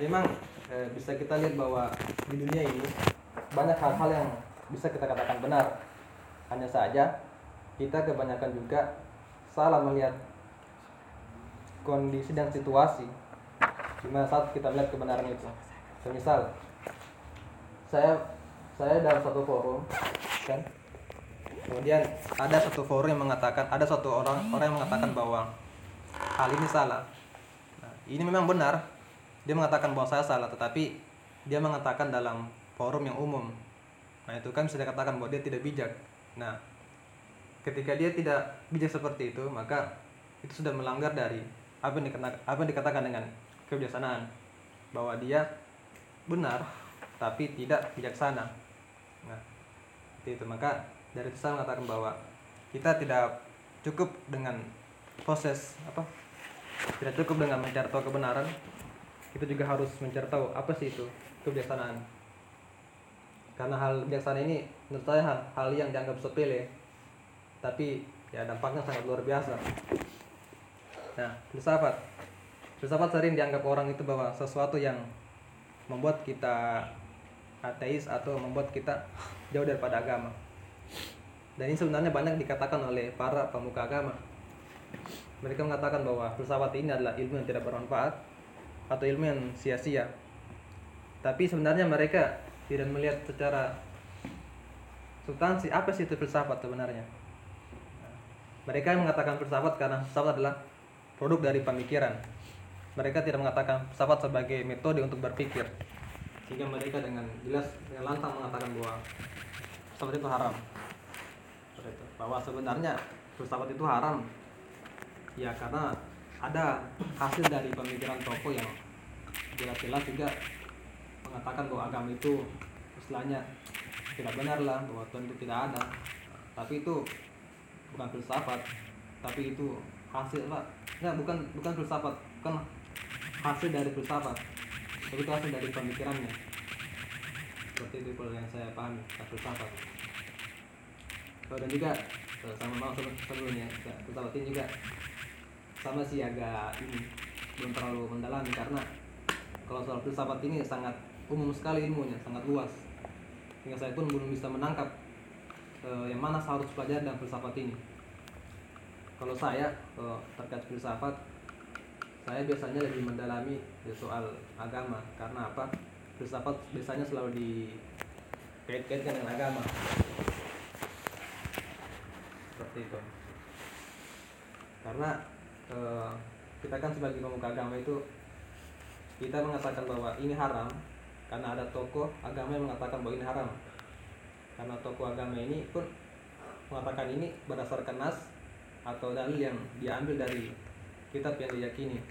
memang eh, bisa kita lihat bahwa di dunia ini banyak hal-hal yang bisa kita katakan benar. Hanya saja kita kebanyakan juga salah melihat kondisi dan situasi di mana saat kita melihat kebenaran itu. Semisal saya saya dalam satu forum kan? Kemudian ada satu forum yang mengatakan ada satu orang orang yang mengatakan bahwa hal ini salah. Nah, ini memang benar dia mengatakan bahwa saya salah tetapi dia mengatakan dalam forum yang umum. Nah itu kan bisa dikatakan bahwa dia tidak bijak. Nah ketika dia tidak bijak seperti itu maka itu sudah melanggar dari apa yang dikatakan, apa yang dikatakan dengan kebijaksanaan. Bahwa dia benar tapi tidak bijaksana. Nah itu. Maka dari itu saya mengatakan bahwa kita tidak cukup dengan proses apa tidak cukup dengan mencari tahu kebenaran kita juga harus mencari tahu apa sih itu kebijaksanaan karena hal bijaksana ini menurut saya hal, hal yang dianggap sepele tapi ya dampaknya sangat luar biasa. Nah filsafat. Filsafat sering dianggap orang itu bahwa sesuatu yang membuat kita ateis atau membuat kita jauh daripada agama. Dan ini sebenarnya banyak dikatakan oleh para pemuka agama. Mereka mengatakan bahwa filsafat ini adalah ilmu yang tidak bermanfaat atau ilmu yang sia-sia. Tapi sebenarnya mereka tidak melihat secara substansi apa sih itu filsafat sebenarnya. Mereka mengatakan filsafat karena filsafat adalah produk dari pemikiran. Mereka tidak mengatakan filsafat sebagai metode untuk berpikir. Sehingga mereka dengan jelas dengan lantang mengatakan bahwa filsafat itu haram. Bahwa sebenarnya filsafat itu haram. Ya karena ada hasil dari pemikiran tokoh yang jelas-jelas juga mengatakan bahwa agama itu istilahnya tidak benar lah bahwa Tuhan itu tidak ada tapi itu bukan filsafat tapi itu hasil pak ya bukan bukan filsafat bukan hasil dari filsafat tapi itu hasil dari pemikirannya seperti itu kalau yang saya pahami filsafat Oh, dan juga eh, sama mau sebelumnya ya, filsafat ini juga sama sih agak ini belum terlalu mendalami karena kalau soal filsafat ini sangat umum sekali ilmunya sangat luas. Hingga saya pun belum bisa menangkap eh, yang mana saya harus pelajari dalam filsafat ini. Kalau saya eh, terkait filsafat saya biasanya lebih mendalami di soal agama. Karena apa? Filsafat biasanya selalu dikait-kaitkan dengan agama. Seperti itu. Karena eh, kita kan sebagai pemuka agama itu kita mengatakan bahwa ini haram karena ada tokoh agama yang mengatakan bahwa ini haram. Karena tokoh agama ini pun mengatakan ini berdasarkan nas atau dalil yang diambil dari kitab yang diyakini.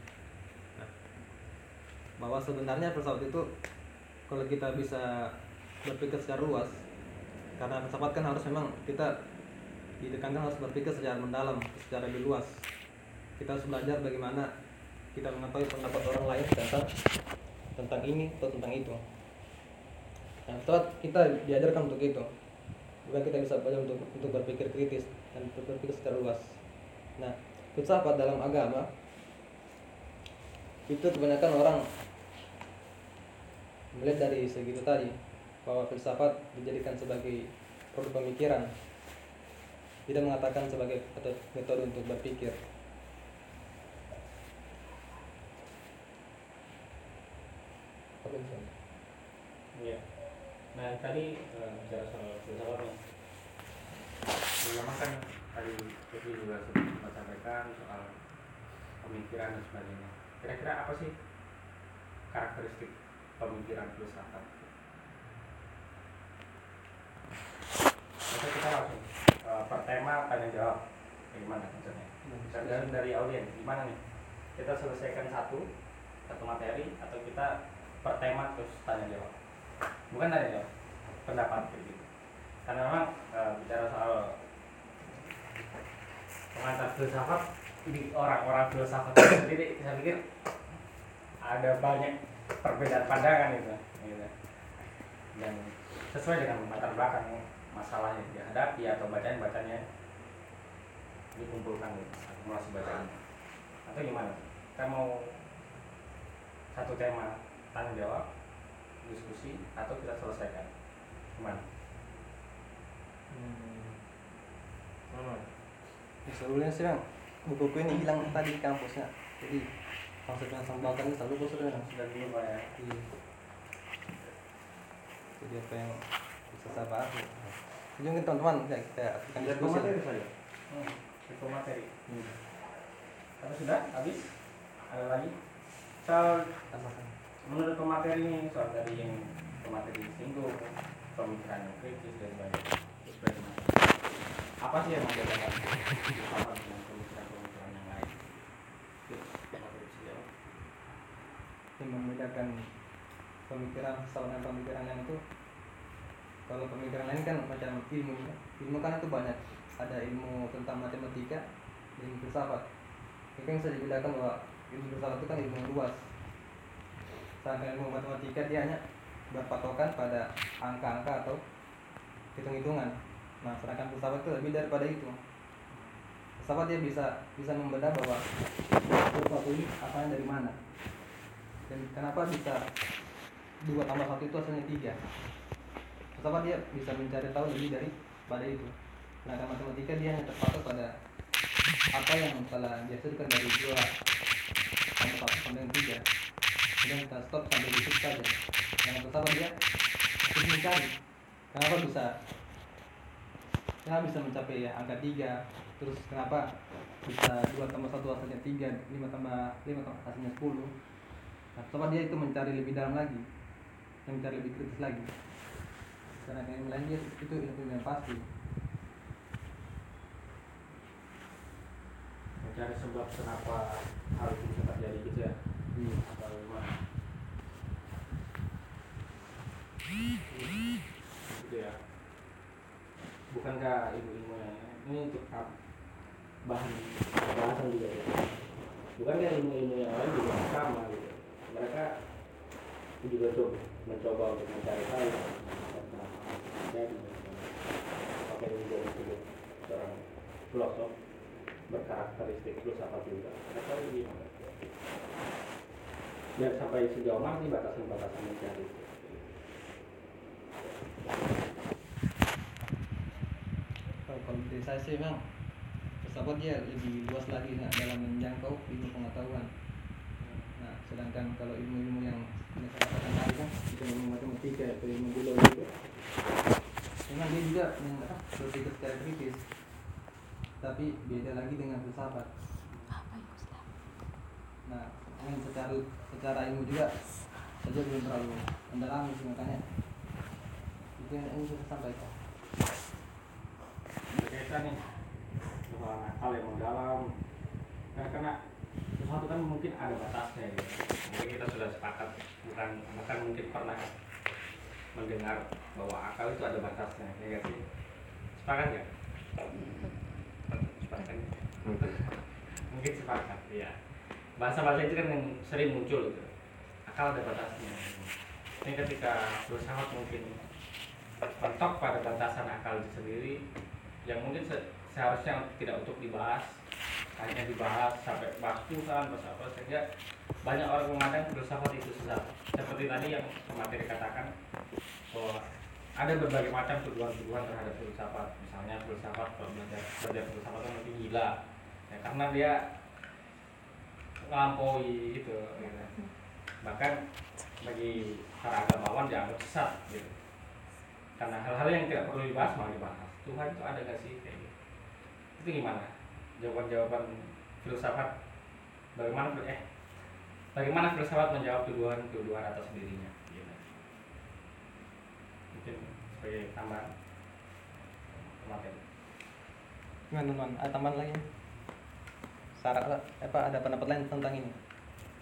Nah, bahwa sebenarnya filsafat itu kalau kita bisa berpikir secara luas karena filsafat kan harus memang kita ditekankan harus berpikir secara mendalam secara lebih luas kita harus belajar bagaimana kita mengetahui pendapat orang lain tentang tentang ini atau tentang itu. Nah setelah kita diajarkan untuk itu. Bukan kita bisa belajar untuk untuk berpikir kritis dan berpikir secara luas. Nah filsafat dalam agama itu kebanyakan orang melihat dari segi itu tadi bahwa filsafat dijadikan sebagai produk pemikiran tidak mengatakan sebagai metode untuk berpikir Iya. Nah tadi eh, bicara soal filsafat nih. Memang kan tadi Kevin juga sempat sampaikan soal pemikiran dan sebagainya. Kira-kira apa sih karakteristik pemikiran filsafat? Oke kita langsung eh, per tema tanya jawab. Bagaimana maksudnya? Misalnya dari audiens, gimana nih? Kita selesaikan satu satu materi atau kita per tema terus tanya jawab. Bukan tanya jawab pendapat gitu. Karena memang e, bicara soal pengantar filsafat di orang-orang filsafat sendiri saya pikir ada banyak perbedaan pandangan itu gitu. dan sesuai dengan latar belakang masalah yang dihadapi atau bacaan bacanya dikumpulkan gitu, akumulasi bacaan. Atau gimana? Kita mau satu tema tanya jawab diskusi atau kita selesaikan gimana Hmm. Hmm. Sebenarnya sih bang, buku ini hilang tadi di kampusnya. Jadi maksudnya sambatan itu selalu bos sudah. sudah dulu pak ya Iya. Jadi apa yang bisa saya bahas? ya. Jadi mungkin teman-teman ya kita akan diskusi. materi saja hmm. Info materi Hmm. Apa sudah habis ada lagi soal Tambahkan. Menurut pemateri ini soal dari yang pemateri singgung pemikiran yang kritis dan bagaimana? apa sih yang membedakan filsafat dengan pemikiran-pemikiran yang lain. Yang membedakan pemikiran sama pemikiran lain itu kalau pemikiran lain kan macam ilmu ya. ilmu kan itu banyak ada ilmu tentang matematika ilmu filsafat itu yang bisa dibedakan bahwa ilmu filsafat itu kan ilmu yang luas sedangkan ilmu matematika dia hanya berpatokan pada angka-angka atau hitung-hitungan. Nah sedangkan filsafat itu lebih daripada itu. Filsafat dia bisa bisa membedah bahwa sesuatu ini asalnya dari mana. Dan kenapa bisa dua tambah satu itu hasilnya tiga? Filsafat dia bisa mencari tahu lebih dari pada itu. Sedangkan matematika dia hanya terpatok pada apa yang telah dihasilkan dari dua tambah satu sampai tiga kemudian kita stop sampai di situ saja dengan filsafat dia terus mencari kenapa bisa? Kenapa bisa mencapai ya angka tiga? Terus kenapa bisa dua tambah satu hasilnya tiga lima tambah lima tambah hasilnya sepuluh? Nah filsafat dia itu mencari lebih dalam lagi. Yang mencari lebih kritis lagi. Karena yang lain dia itu ilmu yang pasti. Mencari sebab kenapa hal itu bisa terjadi gitu ya? Gimana gitu ya. Bukankah ibu-ibu ini untuk apa? bahan bahasan juga ya. Bukankah ilmu-ilmu yang lain juga sama gitu? Mereka juga coba mencoba untuk mencari tahu tentang apa terjadi oke ini juga disebut seorang filosof berkarakteristik filsafat juga? Mereka gimana dan sampai sejauh mana sih batasan-batasan mencari itu kalau dari saya sih memang filsafat dia lebih luas lagi nah, dalam menjangkau ilmu pengetahuan. Nah sedangkan kalau ilmu-ilmu yang saya katakan tadi kan itu ilmu matematika atau ilmu biologi memang dia juga berpikir secara kritis. Tapi beda lagi dengan filsafat? Nah yang secara secara ilmu juga saja belum terlalu mendalami sih makanya. Itu yang ingin saya sampaikan. Berkaitan nih soal nakal yang mendalam. Karena karena sesuatu kan mungkin ada batasnya gitu. mungkin kita sudah sepakat bukan bukan mungkin pernah mendengar bahwa akal itu ada batasnya ya nggak sih? Sepakat ya sepakat. Mungkin sepakat ya bahasa-bahasa itu kan yang sering muncul gitu. Akal ada batasnya. Ini ketika filsafat mungkin mentok pada batasan akal itu sendiri yang mungkin se- seharusnya tidak untuk dibahas hanya dibahas sampai Tuhan bahas apa sehingga banyak orang memandang filsafat itu sesat. Seperti tadi yang materi katakan bahwa ada berbagai macam tuduhan-tuduhan terhadap filsafat. Misalnya filsafat belajar belajar filsafat itu mungkin gila. Ya, karena dia ngelampaui gitu, gitu. bahkan bagi para agamawan dianggap sesat gitu karena hal-hal yang tidak perlu dibahas malah dibahas Tuhan itu ada gak sih kayak gitu itu gimana jawaban-jawaban filsafat bagaimana eh bagaimana filsafat menjawab tuduhan-tuduhan atas dirinya gitu. mungkin sebagai tambahan materi Gimana teman? Ada tambahan lagi? Syarat apa ada pendapat lain tentang ini?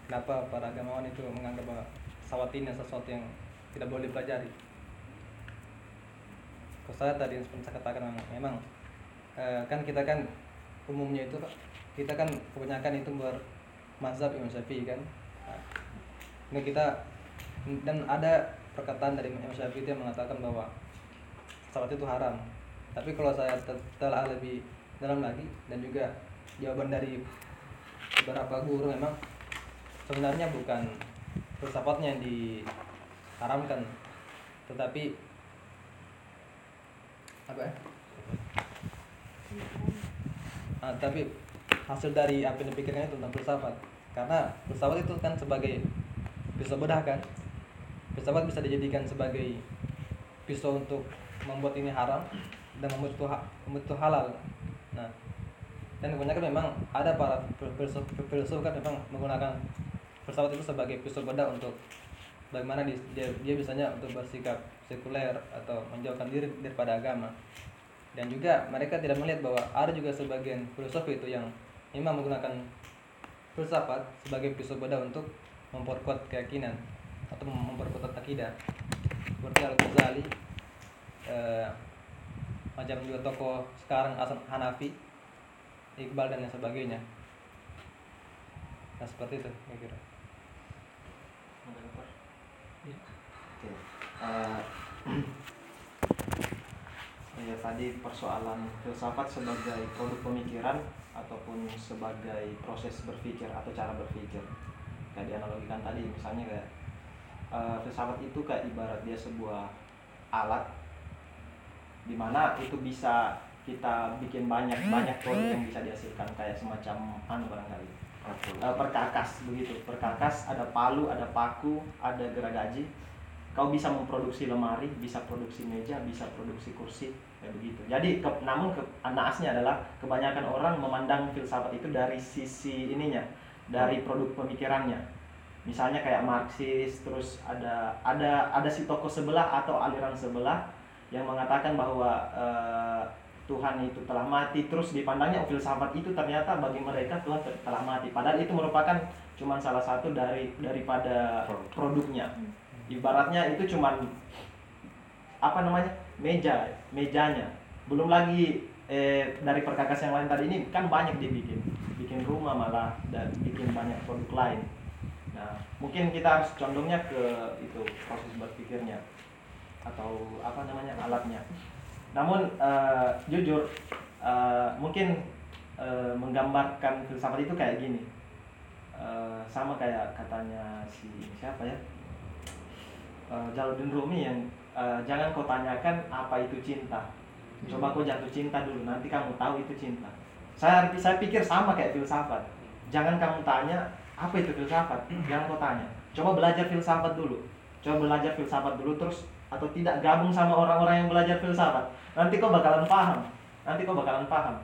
Kenapa para agamawan itu menganggap bahwa pesawat ini sesuatu yang tidak boleh dipelajari? Saya tadi seperti saya katakan memang, eh, kan kita kan umumnya itu kita kan kebanyakan itu bermazhab Imam Syafi'i kan. Nah, kita dan ada perkataan dari Imam Syafi'i yang mengatakan bahwa pesawat itu haram. Tapi kalau saya tel- telah lebih dalam lagi dan juga jawaban dari beberapa guru memang sebenarnya bukan filsafatnya yang diharamkan. Tetapi apa ya? Ah, tapi hasil dari apa yang dipikirkan itu tentang filsafat. Karena filsafat itu kan sebagai pisau bedah kan? Filsafat bisa dijadikan sebagai pisau untuk membuat ini haram dan membuat itu, membuat itu halal. Nah dan kebanyakan memang ada para filsuf filsuf kan memang menggunakan filsafat itu sebagai pisau bedah untuk bagaimana dia, dia, bisanya untuk bersikap sekuler atau menjauhkan diri daripada agama. Dan juga mereka tidak melihat bahwa ada juga sebagian filosofi itu yang memang menggunakan filsafat sebagai pisau bedah untuk memperkuat keyakinan atau mem- memperkuat akidah. Seperti Al Ghazali eh, macam juga tokoh sekarang Hasan Hanafi Iqbal dan lain sebagainya nah seperti itu saya kira Oke. Eh, ya tadi persoalan filsafat sebagai produk pemikiran ataupun sebagai proses berpikir atau cara berpikir. Kayak dianalogikan tadi misalnya kayak eh, filsafat itu kayak ibarat dia sebuah alat di mana itu bisa kita bikin banyak banyak produk yang bisa dihasilkan kayak semacam anu barangkali. Eh, perkakas begitu. Perkakas ada palu ada paku ada geragaji kau bisa memproduksi lemari bisa produksi meja bisa produksi kursi kayak begitu. Jadi ke, namun ke, naasnya adalah kebanyakan orang memandang filsafat itu dari sisi ininya dari produk pemikirannya. Misalnya kayak Marxis terus ada ada ada si tokoh sebelah atau aliran sebelah yang mengatakan bahwa eh, Tuhan itu telah mati terus dipandangnya oh, filsafat itu ternyata bagi mereka Tuhan te- telah mati. Padahal itu merupakan cuman salah satu dari daripada produknya. Ibaratnya itu cuman apa namanya meja mejanya. Belum lagi eh, dari perkakas yang lain tadi ini kan banyak dibikin. Bikin rumah malah dan bikin banyak produk lain. Nah mungkin kita harus condongnya ke itu proses berpikirnya. Atau apa namanya alatnya namun eh, jujur eh, mungkin eh, menggambarkan filsafat itu kayak gini. Eh, sama kayak katanya si siapa ya? Jalaluddin Rumi yang eh, jangan kau tanyakan apa itu cinta. Coba kau jatuh cinta dulu nanti kamu tahu itu cinta. Saya saya pikir sama kayak filsafat. Jangan kamu tanya apa itu filsafat jangan kau tanya. Coba belajar filsafat dulu. Coba belajar filsafat dulu terus atau tidak gabung sama orang-orang yang belajar filsafat nanti kau bakalan paham. Nanti kau bakalan paham.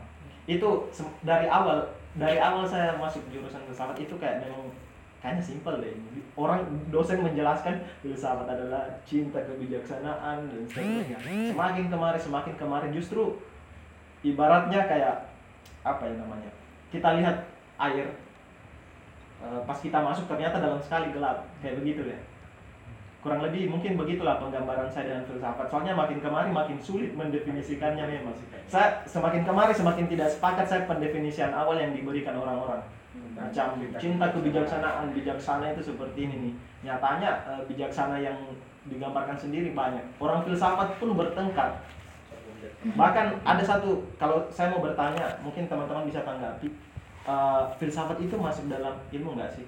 Itu dari awal dari awal saya masuk jurusan filsafat itu kayak memang kayaknya simpel deh. Orang dosen menjelaskan filsafat adalah cinta kebijaksanaan dan seterusnya semakin kemarin semakin kemarin justru ibaratnya kayak apa ya namanya kita lihat air eh, pas kita masuk ternyata dalam sekali gelap. Kayak begitu ya kurang lebih mungkin begitulah penggambaran saya dengan filsafat. Soalnya makin kemari makin sulit mendefinisikannya memang. Saya semakin kemari semakin tidak sepakat saya pendefinisian awal yang diberikan orang-orang. Macam cinta kebijaksanaan bijaksana itu seperti ini nih. Nyatanya eh, bijaksana yang digambarkan sendiri banyak. Orang filsafat pun bertengkar. Bahkan ada satu kalau saya mau bertanya mungkin teman-teman bisa tanggapi eh, filsafat itu masuk dalam ilmu nggak sih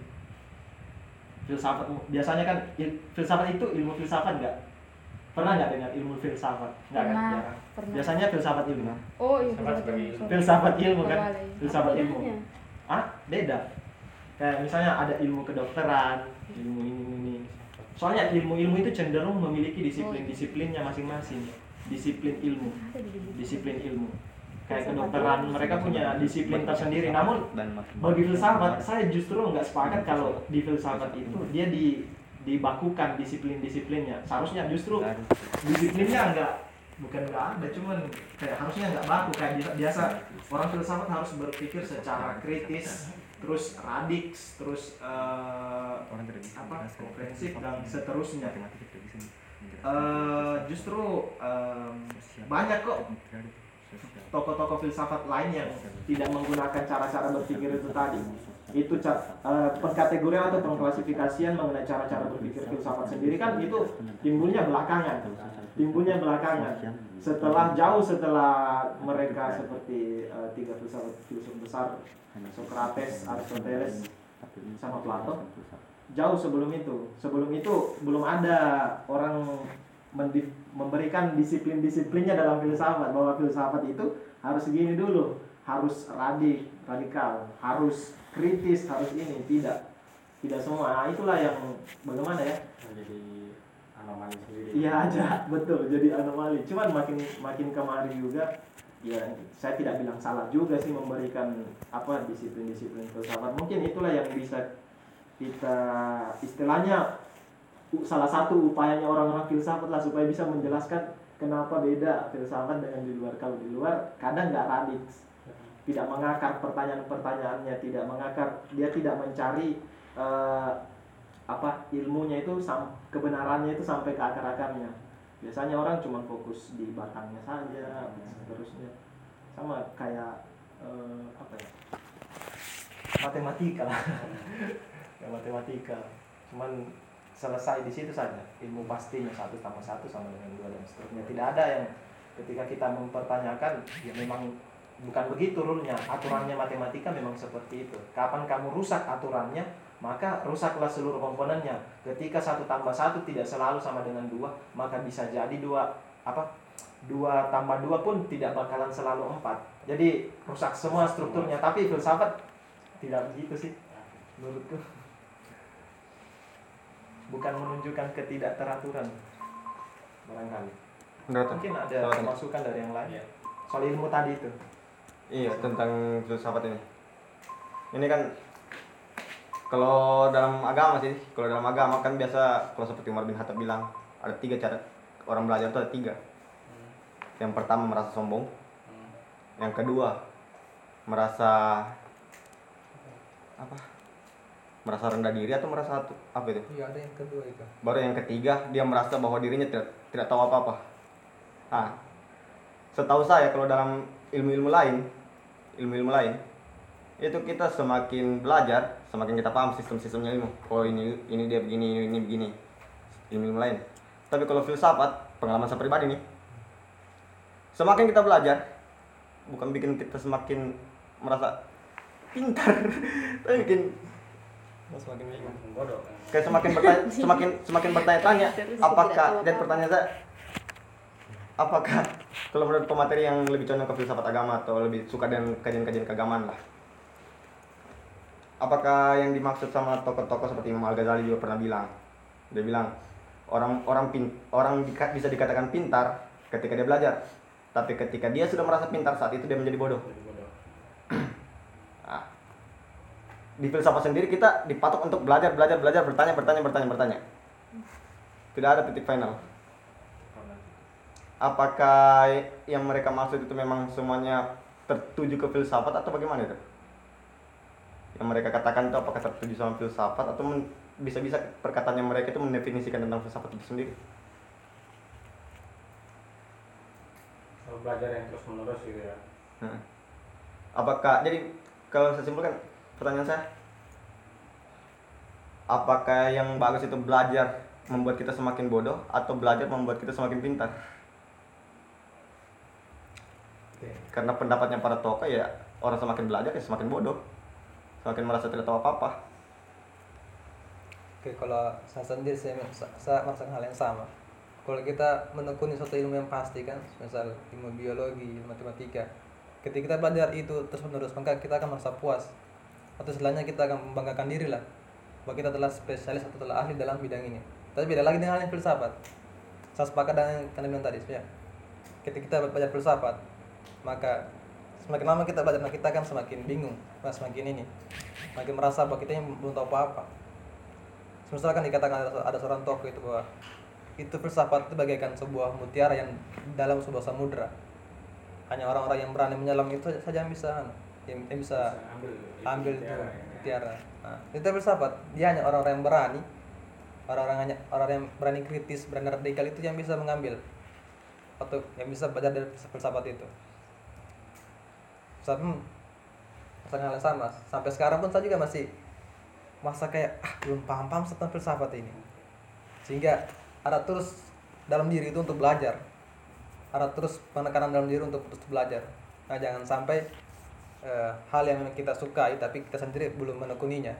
filsafat biasanya kan il- filsafat itu ilmu filsafat nggak? Pernah nggak dengar ilmu filsafat? Nggak kan? Pernah, jarang. pernah. biasanya filsafat ilmu. Oh iya sorry. filsafat ilmu. kan? Filsafat Apa ilmu. bedanya? ah beda. Kayak misalnya ada ilmu kedokteran ilmu ini ini, soalnya ilmu-ilmu itu cenderung memiliki disiplin-disiplinnya masing-masing. Disiplin ilmu. Disiplin ilmu kayak kedokteran mereka punya disiplin tersendiri. namun bagi filsafat saya justru nggak sepakat kalau di filsafat itu dia di dibakukan disiplin-disiplinnya. Seharusnya justru disiplinnya nggak bukan nggak ada cuman kayak harusnya nggak baku. Kayak biasa, biasa orang filsafat harus berpikir secara kritis terus radiks terus eh, apa komprehensif dan seterusnya. Eh, justru em, banyak kok tokoh-tokoh filsafat lain yang tidak menggunakan cara-cara berpikir itu tadi. Itu eh, pengkategorian atau pengklasifikasian mengenai cara-cara berpikir filsafat sendiri. Kan itu timbulnya belakangan. Timbulnya belakangan. Setelah jauh setelah mereka seperti eh, tiga filsafat filsuf besar Socrates, Aristoteles, sama Plato jauh sebelum itu. Sebelum itu belum ada orang memberikan disiplin-disiplinnya dalam filsafat bahwa filsafat itu harus segini dulu harus radik radikal harus kritis harus ini tidak tidak semua Nah, itulah yang bagaimana ya menjadi anomali sendiri Iya aja, betul. Jadi anomali. Cuman makin makin kemari juga, ya saya tidak bilang salah juga sih memberikan apa disiplin-disiplin filsafat. Mungkin itulah yang bisa kita istilahnya salah satu upayanya orang-orang filsafat lah supaya bisa menjelaskan kenapa beda filsafat dengan di luar. Kalau di luar kadang nggak radik, tidak mengakar pertanyaan-pertanyaannya, tidak mengakar, dia tidak mencari eh, apa ilmunya itu kebenarannya itu sampai ke akar-akarnya. Biasanya orang cuma fokus di batangnya saja dan seterusnya. Sama kayak eh, apa ya? Matematika ya matematika. Cuman selesai di situ saja. Ilmu pastinya satu tambah satu sama dengan dua dan seterusnya. Tidak ada yang ketika kita mempertanyakan ya memang bukan begitu rulenya. Aturannya matematika memang seperti itu. Kapan kamu rusak aturannya maka rusaklah seluruh komponennya. Ketika satu tambah satu tidak selalu sama dengan dua maka bisa jadi dua apa dua tambah dua pun tidak bakalan selalu empat. Jadi rusak semua strukturnya. Tapi filsafat tidak begitu sih menurutku bukan menunjukkan ketidakteraturan barangkali Menurut mungkin ada ini. masukan dari yang lain Iya. soal ilmu tadi itu Iya tentang filsafat ini. Ini kan kalau dalam agama sih, kalau dalam agama kan biasa kalau seperti Umar bin Khattab bilang ada tiga cara orang belajar itu ada tiga. Yang pertama merasa sombong, Hmm. yang kedua merasa apa? Merasa rendah diri atau merasa apa itu? Iya ada yang kedua itu. Baru yang ketiga dia merasa bahwa dirinya tidak tidak tahu apa-apa. Nah, setahu saya kalau dalam ilmu-ilmu lain, ilmu-ilmu lain itu kita semakin belajar, semakin kita paham sistem-sistemnya ilmu. Oh ini ini dia begini, ini, ini begini. Ilmu-ilmu lain. Tapi kalau filsafat, pengalaman saya pribadi nih, semakin kita belajar, bukan bikin kita semakin merasa pintar, tapi bikin semakin bingung. Bodoh. Kayak semakin bertanya semakin semakin bertanya-tanya apakah dan pertanyaan saya apakah kalau menurut pemateri yang lebih condong ke filsafat agama atau lebih suka dengan kajian-kajian keagamaan lah? Apakah yang dimaksud sama tokoh-tokoh seperti Imam Al Ghazali juga pernah bilang? Dia bilang orang orang pin, orang dika- bisa dikatakan pintar ketika dia belajar tapi ketika dia sudah merasa pintar saat itu dia menjadi bodoh Jadi bodoh Nah, di filsafat sendiri kita dipatok untuk belajar, belajar, belajar, bertanya, bertanya, bertanya, bertanya. Tidak ada titik final. Apakah yang mereka maksud itu memang semuanya tertuju ke filsafat atau bagaimana itu? Yang mereka katakan itu apakah tertuju sama filsafat atau bisa-bisa perkataannya mereka itu mendefinisikan tentang filsafat itu sendiri? Belajar yang terus menerus gitu ya Nah, apakah jadi kalau saya simpulkan pertanyaan saya apakah yang bagus itu belajar membuat kita semakin bodoh atau belajar membuat kita semakin pintar karena pendapatnya para tokoh ya orang semakin belajar ya semakin bodoh semakin merasa tidak tahu apa apa Oke, kalau saya sendiri saya, saya merasakan hal yang sama. Kalau kita menekuni suatu ilmu yang pasti kan, misal ilmu biologi, ilmu matematika, ketika kita belajar itu terus menerus, maka kita akan merasa puas. Atau istilahnya kita akan membanggakan diri lah, bahwa kita telah spesialis atau telah ahli dalam bidang ini. Tapi beda lagi dengan yang filsafat. Saya sepakat dengan yang kalian bilang tadi, sebenarnya. Ketika kita belajar filsafat, maka semakin lama kita belajar, kita akan semakin bingung, semakin ini, semakin merasa bahwa kita yang belum tahu apa-apa. Semisal kan dikatakan ada, ada seorang tokoh itu bahwa itu filsafat itu bagaikan sebuah mutiara yang dalam sebuah samudra. Hanya orang-orang yang berani menyelam itu saja yang bisa yang, yang bisa Bisa ambil ambil itu mutiara, ya. mutiara. Nah, itu filsafat. Dia hanya orang-orang yang berani, orang-orang hanya orang yang berani kritis, berani radikal itu yang bisa mengambil atau yang bisa belajar dari filsafat itu. Hmm, sangat hal yang sama. Sampai sekarang pun saya juga masih masa kayak ah belum paham-paham tentang filsafat ini. Sehingga ada terus dalam diri itu untuk belajar. Ada terus penekanan dalam diri untuk terus belajar. Nah, jangan sampai eh, hal yang memang kita sukai tapi kita sendiri belum menekuninya.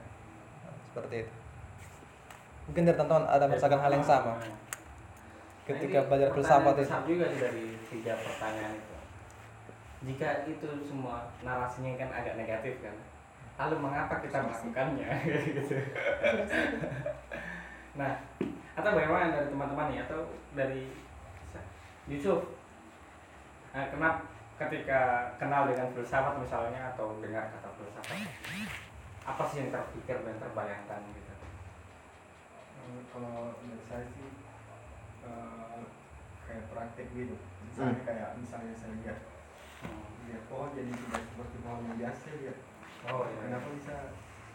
Nah, seperti itu. mungkin dari teman-teman ada merasakan hal yang sama? Ketika Nah, belajar filsafat itu. juga sih dari tiga pertanyaan itu. Jika itu semua narasinya kan agak negatif kan lalu mengapa kita melakukannya? Gitu nah atau bagaimana dari teman-teman ya atau dari Yusuf? Nah, kenapa ketika kenal dengan filsafat misalnya atau dengar kata filsafat apa sih yang terpikir dan terbayangkan gitu? Kalau menurut saya sih eh, kayak praktek gitu. Misalnya kayak misalnya saya lihat Hmm. lihat pohon jadi tidak seperti pohon yang biasa lihat oh iya kenapa bisa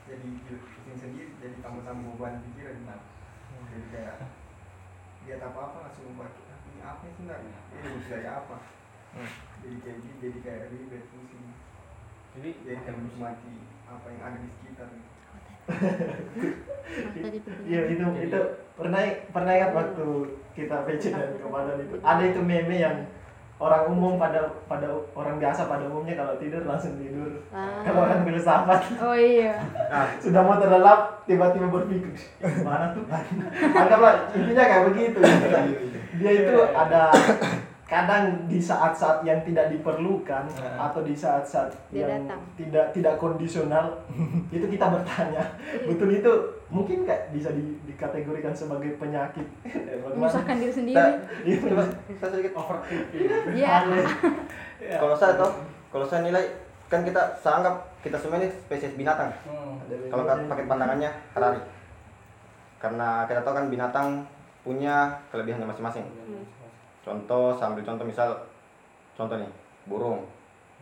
jadi pusing sendiri jadi tambah-tambah beban pikiran nah jadi kayak lihat apa-apa langsung membuat "Ah, ini apa sih sebenarnya ini kayak apa Hmm. jadi kayak gitu jadi kayak ribet pusing jadi jadi kayak menikmati apa yang ada di sekitar. Iya itu itu pernah pernah ingat waktu kita PC dan komandan itu? Ada itu meme yang orang umum pada pada orang biasa pada umumnya kalau tidur langsung tidur. Ah. kalau orang filsafat Oh iya. sudah mau terlelap tiba-tiba berpikir "Ih, mana tuh? Anggaplah intinya kayak begitu. Gitu dia itu ada kadang di saat-saat yang tidak diperlukan Ah. atau di saat-saat Dia yang datang. tidak tidak kondisional itu kita bertanya betul itu mungkin kayak bisa di- dikategorikan sebagai penyakit? Menyusahkan diri sendiri. Nah, Iya, coba saya sedikit overthinking Iya. aneh. kalau saya toh kalau saya nilai kan kita saya anggap kita semua ini spesies binatang hmm. kalau pakai pandangannya Harari karena kita tahu kan binatang punya kelebihannya masing-masing contoh saya ambil contoh misal contoh nih burung.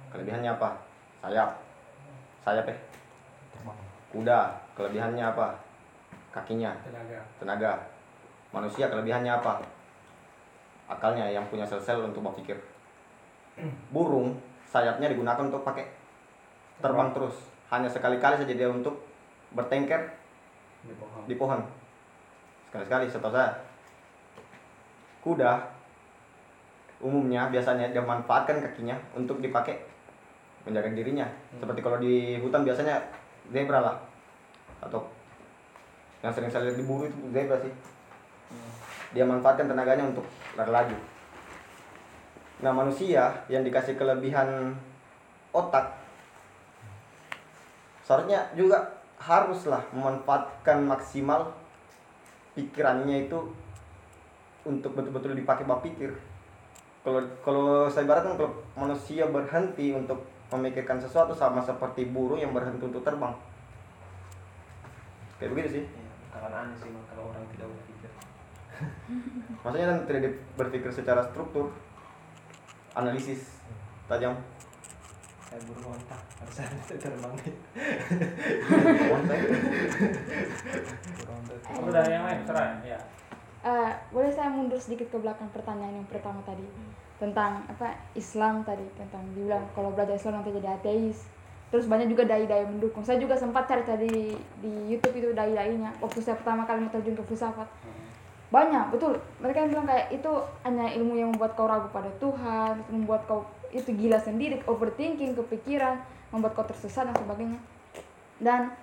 Kelebihannya apa? Sayap. Sayap ya kuda. Kelebihannya apa? Kakinya. Tenaga. Tenaga. Manusia kelebihannya apa? Akalnya yang punya sel-sel untuk berpikir. Burung sayapnya digunakan untuk pakai terbang terus. Hanya sekali-kali saja dia untuk bertengker di pohon. di pohon. Sekali-sekali setahu saya. Kuda umumnya biasanya dia manfaatkan kakinya untuk dipakai menjaga dirinya. Seperti kalau di hutan biasanya zebra lah. Atau yang sering saya lihat diburu itu zebra sih. Dia manfaatkan tenaganya untuk lari laju nah manusia yang dikasih kelebihan otak seharusnya juga haruslah memanfaatkan maksimal pikirannya itu untuk betul-betul dipakai berpikir kalau kalau saya ibaratkan kalau manusia berhenti untuk memikirkan sesuatu sama seperti burung yang berhenti untuk terbang. Kayak begitu sih. Bakalan aneh sih kalau orang tidak berpikir. Maksudnya kan tidak berpikir secara struktur. Analisis. Tajam. Kayak burung onta harusnya terbang. Aku dari yang lain, serah ya. Eh, boleh saya mundur sedikit ke belakang pertanyaan yang pertama tadi tentang apa Islam tadi tentang dibilang kalau belajar Islam nanti jadi ateis. Terus banyak juga dai-dai mendukung. Saya juga sempat cari tadi di YouTube itu dai-dainya waktu saya pertama kali mau terjun ke filsafat. Banyak betul. Mereka yang bilang kayak itu hanya ilmu yang membuat kau ragu pada Tuhan membuat kau itu gila sendiri overthinking kepikiran membuat kau tersesat dan sebagainya. Dan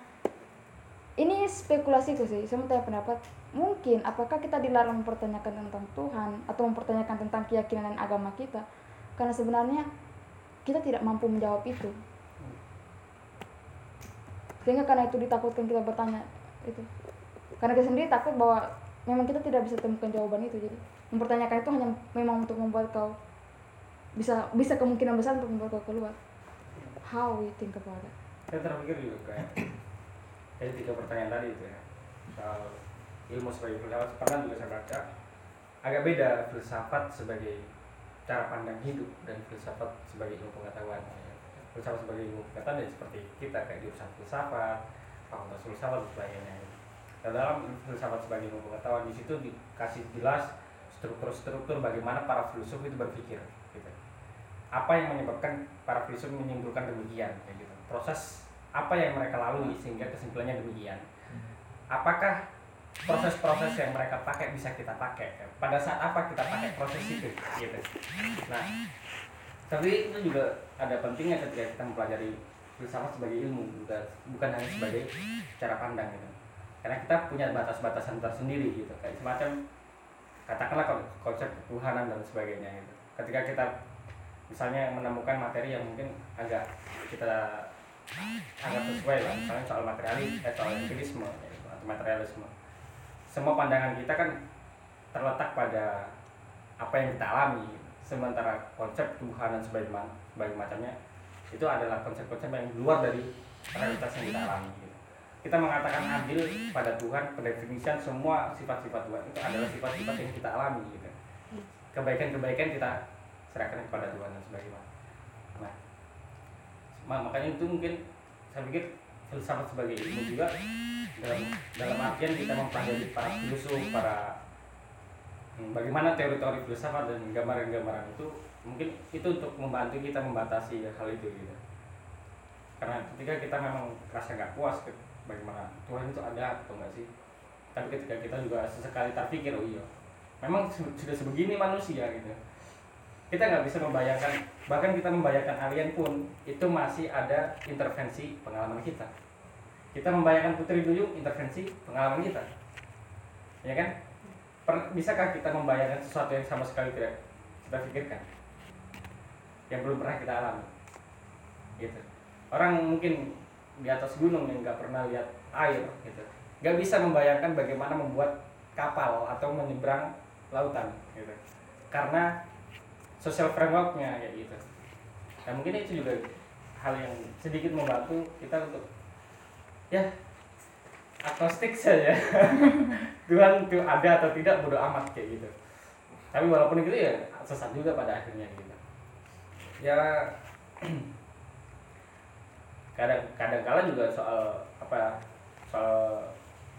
ini spekulasiku sih saya mau tanya pendapat mungkin apakah kita dilarang mempertanyakan tentang Tuhan atau mempertanyakan tentang keyakinan dan agama kita? Karena sebenarnya kita tidak mampu menjawab itu. Sehingga karena itu ditakutkan kita bertanya itu. Karena kita sendiri takut bahwa memang kita tidak bisa temukan jawaban itu jadi mempertanyakan itu hanya memang untuk membuat kau bisa bisa kemungkinan besar untuk membuat kau keluar. How we think about it? Saya terpikir juga kayak dari tiga pertanyaan tadi itu ya soal ilmu sebagai filsafat pernah juga saya baca agak beda filsafat sebagai cara pandang hidup dan filsafat sebagai ilmu pengetahuan. Filsafat sebagai ilmu pengetahuan ya seperti kita kayak jurusan filsafat fakultas filsafat dan sebagainya Dan dalam filsafat sebagai ilmu pengetahuan di situ dikasih jelas struktur-struktur bagaimana para filsuf itu berpikir gitu. Apa yang menyebabkan para filsuf menyimpulkan demikian kayak gitu. Proses apa yang mereka lalui sehingga kesimpulannya demikian. Apakah proses-proses yang mereka pakai bisa kita pakai. Pada saat apa kita pakai proses itu gitu. Nah tapi itu juga ada pentingnya ketika kita mempelajari filsafat sebagai ilmu bukan bukan hanya sebagai cara pandang gitu. Karena kita punya batas-batasan tersendiri gitu. Kayak semacam katakanlah kon- konsep ketuhanan dan sebagainya gitu. Ketika kita misalnya menemukan materi yang mungkin agak kita agak sesuai lah misalnya soal materialis eh, empirisme gitu, atau materialisme semua pandangan kita kan terletak pada apa yang kita alami. Sementara konsep Tuhan dan sebagainya sebagai macamnya itu adalah konsep-konsep yang luar dari realitas yang kita alami. Kita mengatakan adil pada Tuhan pendefinisian semua sifat-sifat Tuhan itu adalah sifat-sifat yang kita alami gitu. Kebaikan-kebaikan kita serahkan kepada Tuhan dan sebagainya nah ma- makanya itu mungkin saya pikir filsafat sebagai ilmu juga dalam dalam artian kita mempelajari para filsuf para hmm, bagaimana teori-teori filsafat dan gambaran-gambaran itu mungkin itu untuk membantu kita membatasi hal itu gitu. Karena ketika kita memang rasa nggak puas bagaimana Tuhan itu ada atau enggak sih? Tapi ketika kita juga sesekali terpikir oh iya memang su- sudah sebegini manusia gitu kita nggak bisa membayangkan bahkan kita membayangkan alien pun itu masih ada intervensi pengalaman kita. Kita membayangkan putri duyung intervensi pengalaman kita. Ya kan? Per- bisakah kita membayangkan sesuatu yang sama sekali tidak kita pikirkan? Yang belum pernah kita alami. Gitu. Orang mungkin di atas gunung yang nggak pernah lihat air gitu. Nggak bisa membayangkan bagaimana membuat kapal atau menyeberang lautan gitu. Karena social frameworknya kayak gitu. Dan mungkin itu juga hal yang sedikit membantu kita untuk ya agnostik saja. Tuhan itu ada atau tidak bodo amat kayak gitu. Tapi walaupun gitu ya sesat juga pada akhirnya gitu. Ya kadang kadang kala juga soal apa soal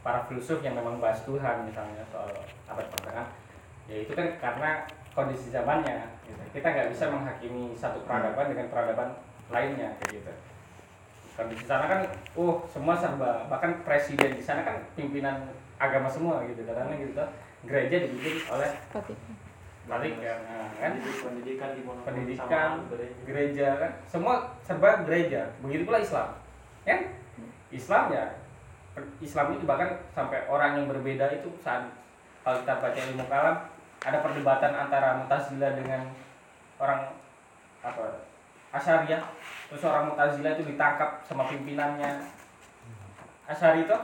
para filsuf yang memang bahas Tuhan misalnya soal abad pertengahan ya itu kan karena kondisi zamannya gitu. kita nggak bisa menghakimi satu peradaban dengan peradaban lainnya kayak gitu. Kondisi sana kan oh semua serba bahkan presiden di sana kan pimpinan agama semua gitu. Karena gitu gereja dibikin oleh balik ya nah, kan? Pendidikan di pendidikan sama gereja. gereja kan? Semua serba gereja. Begitu pula Islam. Kan? Islam ya Islam itu bahkan sampai orang yang berbeda itu saat kalau kita baca ilmu kalam ada perdebatan antara Mu'tazilah dengan orang apa Asyariah terus orang Mu'tazilah itu ditangkap sama pimpinannya. Asyari itu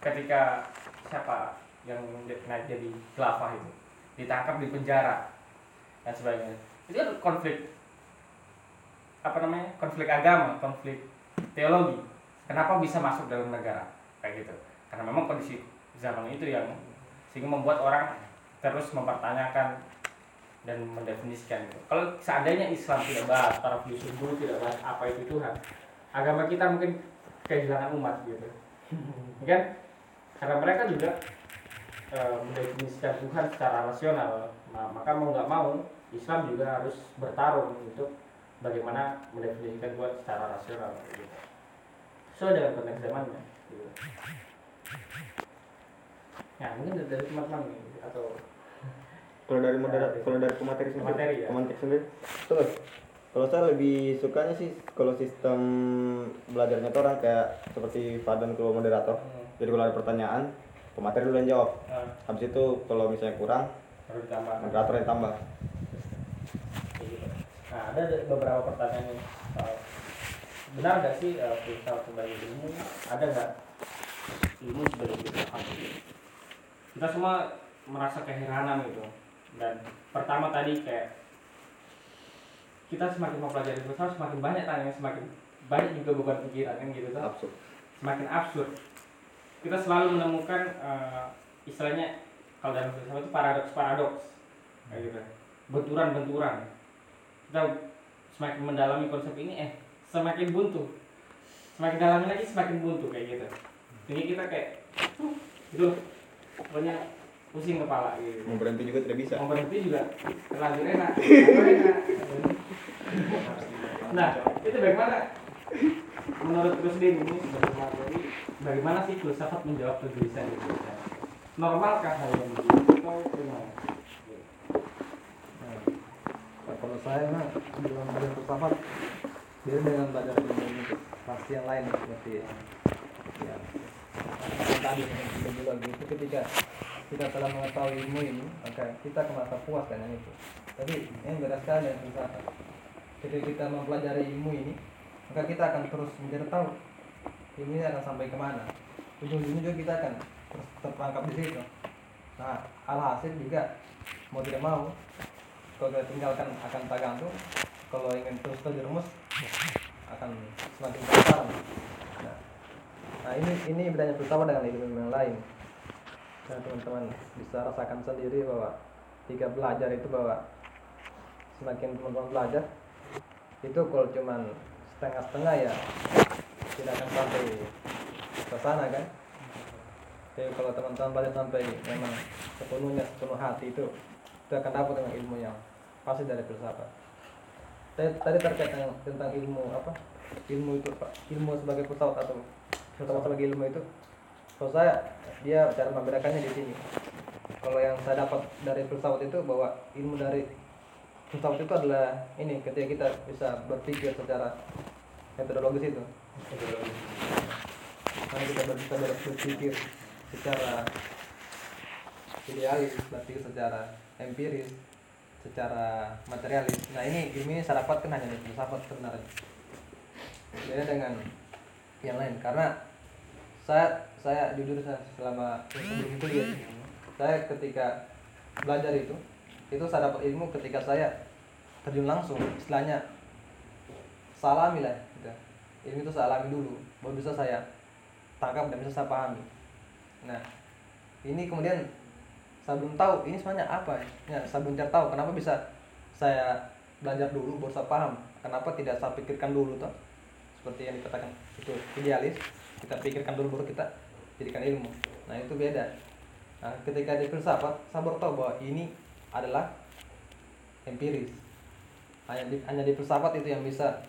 ketika siapa yang naik jadi khilafah itu ditangkap di penjara dan sebagainya. Itu kan konflik apa namanya konflik agama konflik teologi. Kenapa bisa masuk dalam negara? Kayak gitu. Karena memang kondisi zaman itu yang sehingga membuat orang terus mempertanyakan dan mendefinisikan kalau seandainya Islam tidak bahas para filsuf dulu tidak bahas apa itu Tuhan agama kita mungkin kehilangan umat gitu kan karena mereka juga e, mendefinisikan Tuhan secara rasional nah, maka mau nggak mau Islam juga harus bertarung untuk bagaimana mendefinisikan Tuhan secara rasional gitu. sesuai dengan konteks zamannya gitu. ya mungkin dari- teman-teman atau Kalau dari moderator, kalau dari pemateri sendiri, Pemateri, ya? pemateri sendiri, terus kalau saya lebih sukanya sih kalau sistem belajarnya tuh orang kayak seperti Fadan kalau moderator. hmm, Jadi kalau ada pertanyaan, pemateri dulu yang jawab. eh, Habis itu kalau misalnya kurang, harus ditambah moderator yang tambah. Gitu. Nah, ada beberapa pertanyaan soal benar nggak sih uh, filsafat sebagai ilmu? Ada nggak ilmu sebagai filsafat? Kita semua merasa keheranan gitu. Dan pertama tadi kayak kita semakin mempelajari filsafat semakin banyak tanya semakin banyak juga beban pikiran kan gitu tuh Absurd. semakin absurd. Kita selalu menemukan eh, istilahnya kalau dalam filsafat itu paradoks-paradoks kayak gitu. Benturan-benturan. Kita semakin mendalami konsep ini eh semakin buntu. Semakin dalami lagi semakin buntu kayak gitu. Jadi kita kayak gitu. Pokoknya pusing kepala gitu. Mau berhenti juga tidak bisa. Mau berhenti juga terlanjur enak. Nah, itu bagaimana menurut Gus Din ini sebagai materi bagaimana sih filsafat menjawab kegelisahan itu? Normalkah hal yang begitu atau bagaimana? Nah, kalau saya mah dalam belajar filsafat beda dengan belajar ilmu itu pasti yang lain seperti ya yang tadi yang kita bilang itu ketika kita telah mengetahui ilmu ini maka kita akan merasa puas dengan itu. Tapi yang beda sekali dengan ketika kita mempelajari ilmu ini maka kita akan terus mencari tahu ilmu ini akan sampai ke mana. Ujung-ujungnya juga kita akan terus terperangkap di situ. Nah alhasil juga mau tidak mau kalau kita tinggalkan akan tak gantung kalau ingin terus terjerumus akan semakin besar. Nah, nah ini ini bedanya filsafat dengan ilmu yang lain dan teman-teman. Bisa rasakan sendiri bahwa jika belajar itu bahwa semakin teman-teman belajar itu kalau cuman setengah-setengah ya. Tidak akan sampai ke sana kan? Tapi kalau teman-teman belajar sampai memang sepenuhnya sepenuh hati itu itu akan dapat dengan ilmu yang pasti dari filsafat. Tadi, tadi terkait tentang ilmu apa? Ilmu itu Pak. ilmu sebagai filsafat atau filsafat sebagai ilmu itu saya dia cara membedakannya di sini. Kalau yang saya dapat dari filsafat itu bahwa ilmu dari filsafat itu adalah ini ketika kita bisa berpikir secara metodologis itu. Karena kita bisa ber- berpikir secara idealis berpikir secara empiris secara materialis. Nah ini ilmu ini saya dapatkan hanya dari filsafat sebenarnya. Beda dengan yang lain. Karena saya saya jujur saya selama sebelum kuliah saya ketika belajar itu itu saya dapat ilmu ketika saya terjun langsung istilahnya salami lah gitu. ilmu itu saya dulu baru bisa saya tangkap dan bisa saya pahami. Nah ini kemudian saya belum tahu ini sebenarnya apa ya saya belum tahu kenapa bisa saya belajar dulu baru saya paham. Kenapa tidak saya pikirkan dulu toh? Seperti yang dikatakan itu idealis. Kita pikirkan dulu baru kita jadikan ilmu. Nah itu beda. Nah ketika di filsafat saya baru tahu bahwa ini adalah empiris. Hanya di, hanya di filsafat itu yang bisa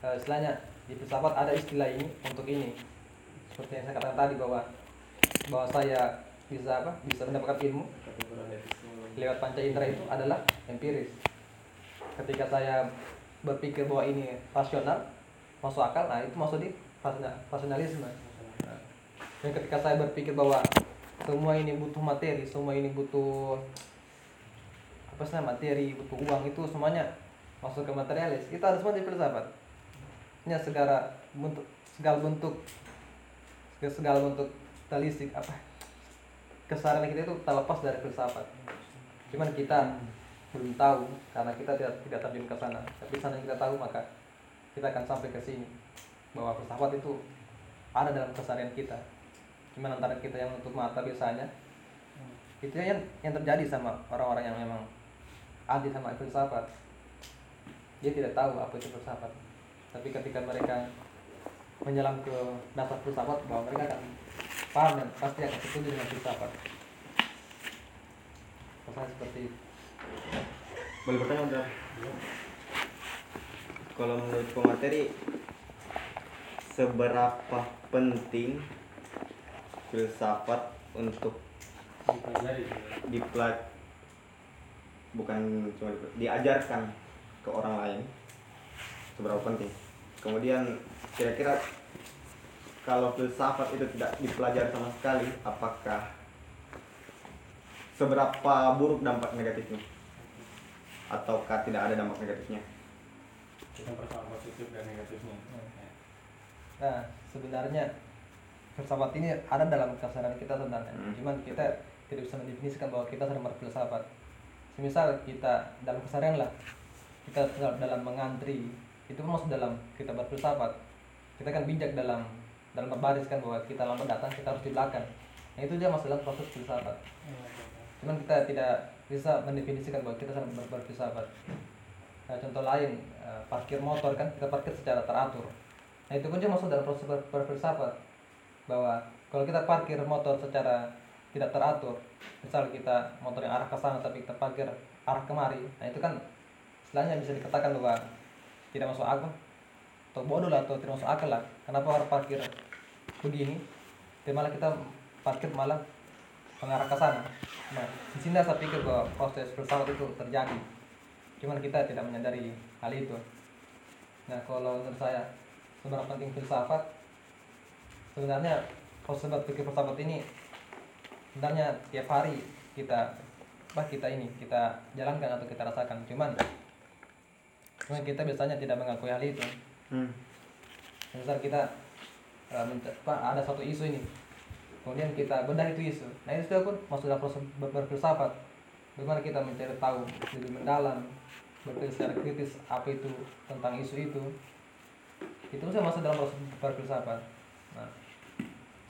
eh, istilahnya di filsafat ada istilah ini untuk ini. Seperti yang saya katakan tadi bahwa bahwa saya bisa apa? Bisa mendapatkan ilmu lewat panca indera itu adalah empiris. Ketika saya berpikir bahwa ini rasional masuk akal nah itu masuk di rasional- rasionalisme dan ketika saya berpikir bahwa semua ini butuh materi semua ini butuh apa sih materi butuh uang itu semuanya masuk ke materialis itu harus semua di filsafat segala bentuk segala bentuk segala bentuk talistik apa kesadaran kita itu terlepas dari filsafat cuman kita belum tahu karena kita tidak tidak terjun ke sana. Tapi sana yang kita tahu maka kita akan sampai ke sini bahwa filsafat itu ada dalam keseharian kita antara kita yang menutup mata biasanya? Itu yang yang terjadi sama orang-orang yang memang anti sama filsafat. Dia tidak tahu apa itu filsafat. Tapi ketika mereka menyelam ke dasar filsafat bahwa mereka akan paham dan pasti akan setuju dengan filsafat. Rasanya seperti itu. Boleh bertanya udah? Kalau menurut pemateri seberapa penting filsafat untuk dipelajari. dipelaj bukan cuma diajarkan ke orang lain seberapa penting. Kemudian kira-kira kalau filsafat itu tidak dipelajari sama sekali apakah seberapa buruk dampak negatifnya? Ataukah tidak ada dampak negatifnya? Kita persoalan positif dan negatifnya. Nah, sebenarnya filsafat ini ada dalam kesadaran kita sebenarnya. Hmm. Cuman kita tidak bisa mendefinisikan bahwa kita sedang berfilsafat. Semisal kita dalam kesadaran lah, kita dalam mengantri, itu pun masuk dalam kita berfilsafat. Kita kan bijak dalam dalam berbaris kan bahwa kita lambat datang, kita harus di belakang. Nah, itu dia masuk dalam proses filsafat. Cuman kita tidak bisa mendefinisikan bahwa kita sedang ber- berfilsafat. Nah, contoh lain, eh, parkir motor kan kita parkir secara teratur. Nah itu pun juga masuk dalam proses ber- berfilsafat bahwa kalau kita parkir motor secara tidak teratur, misal kita motor yang arah ke sana tapi kita parkir arah kemari, nah itu kan istilahnya bisa dikatakan bahwa tidak masuk akal atau bodoh lah atau tidak masuk akal lah. Kenapa harus parkir begini? Tapi malah kita parkir malah mengarah ke sana. Nah, di sini saya pikir bahwa proses filsafat itu terjadi. Cuman kita tidak menyadari hal itu. Nah, kalau menurut saya seberapa penting filsafat sebenarnya proses berpikir filsafat ini sebenarnya tiap hari kita apa kita ini kita jalankan atau kita rasakan. Cuman cuman kita biasanya tidak mengakui hal itu. Hmm. misal kita menta- apa, ada satu isu ini kemudian kita bedah itu isu. Nah itu sudah pun masuk dalam proses ber- berfilsafat. Bagaimana kita mencari tahu lebih mendalam berpikir secara kritis apa itu tentang isu itu. Itu sudah masuk dalam proses berfilsafat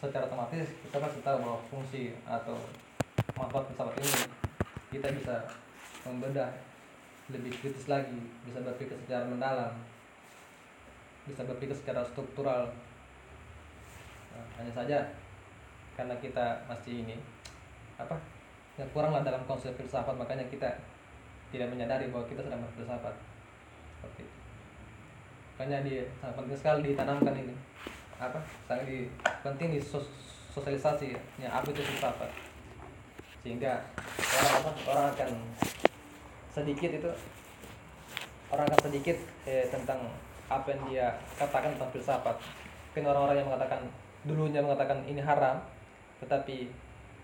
secara otomatis kita pasti tahu bahwa fungsi atau manfaat filsafat ini kita bisa membedah lebih kritis lagi bisa berpikir secara mendalam bisa berpikir secara struktural. Nah, hanya saja karena kita masih ini apa ya kurang lah dalam konsep filsafat makanya kita tidak menyadari bahwa kita sedang berfilsafat. Seperti itu. Makanya di sangat penting sekali ditanamkan ini apa sangat di, penting di sos- sosialisasi ya. Apa itu filsafat sehingga orang apa orang akan sedikit itu orang akan sedikit eh, tentang apa yang dia katakan tentang filsafat. Mungkin orang-orang yang mengatakan dulunya mengatakan ini haram tetapi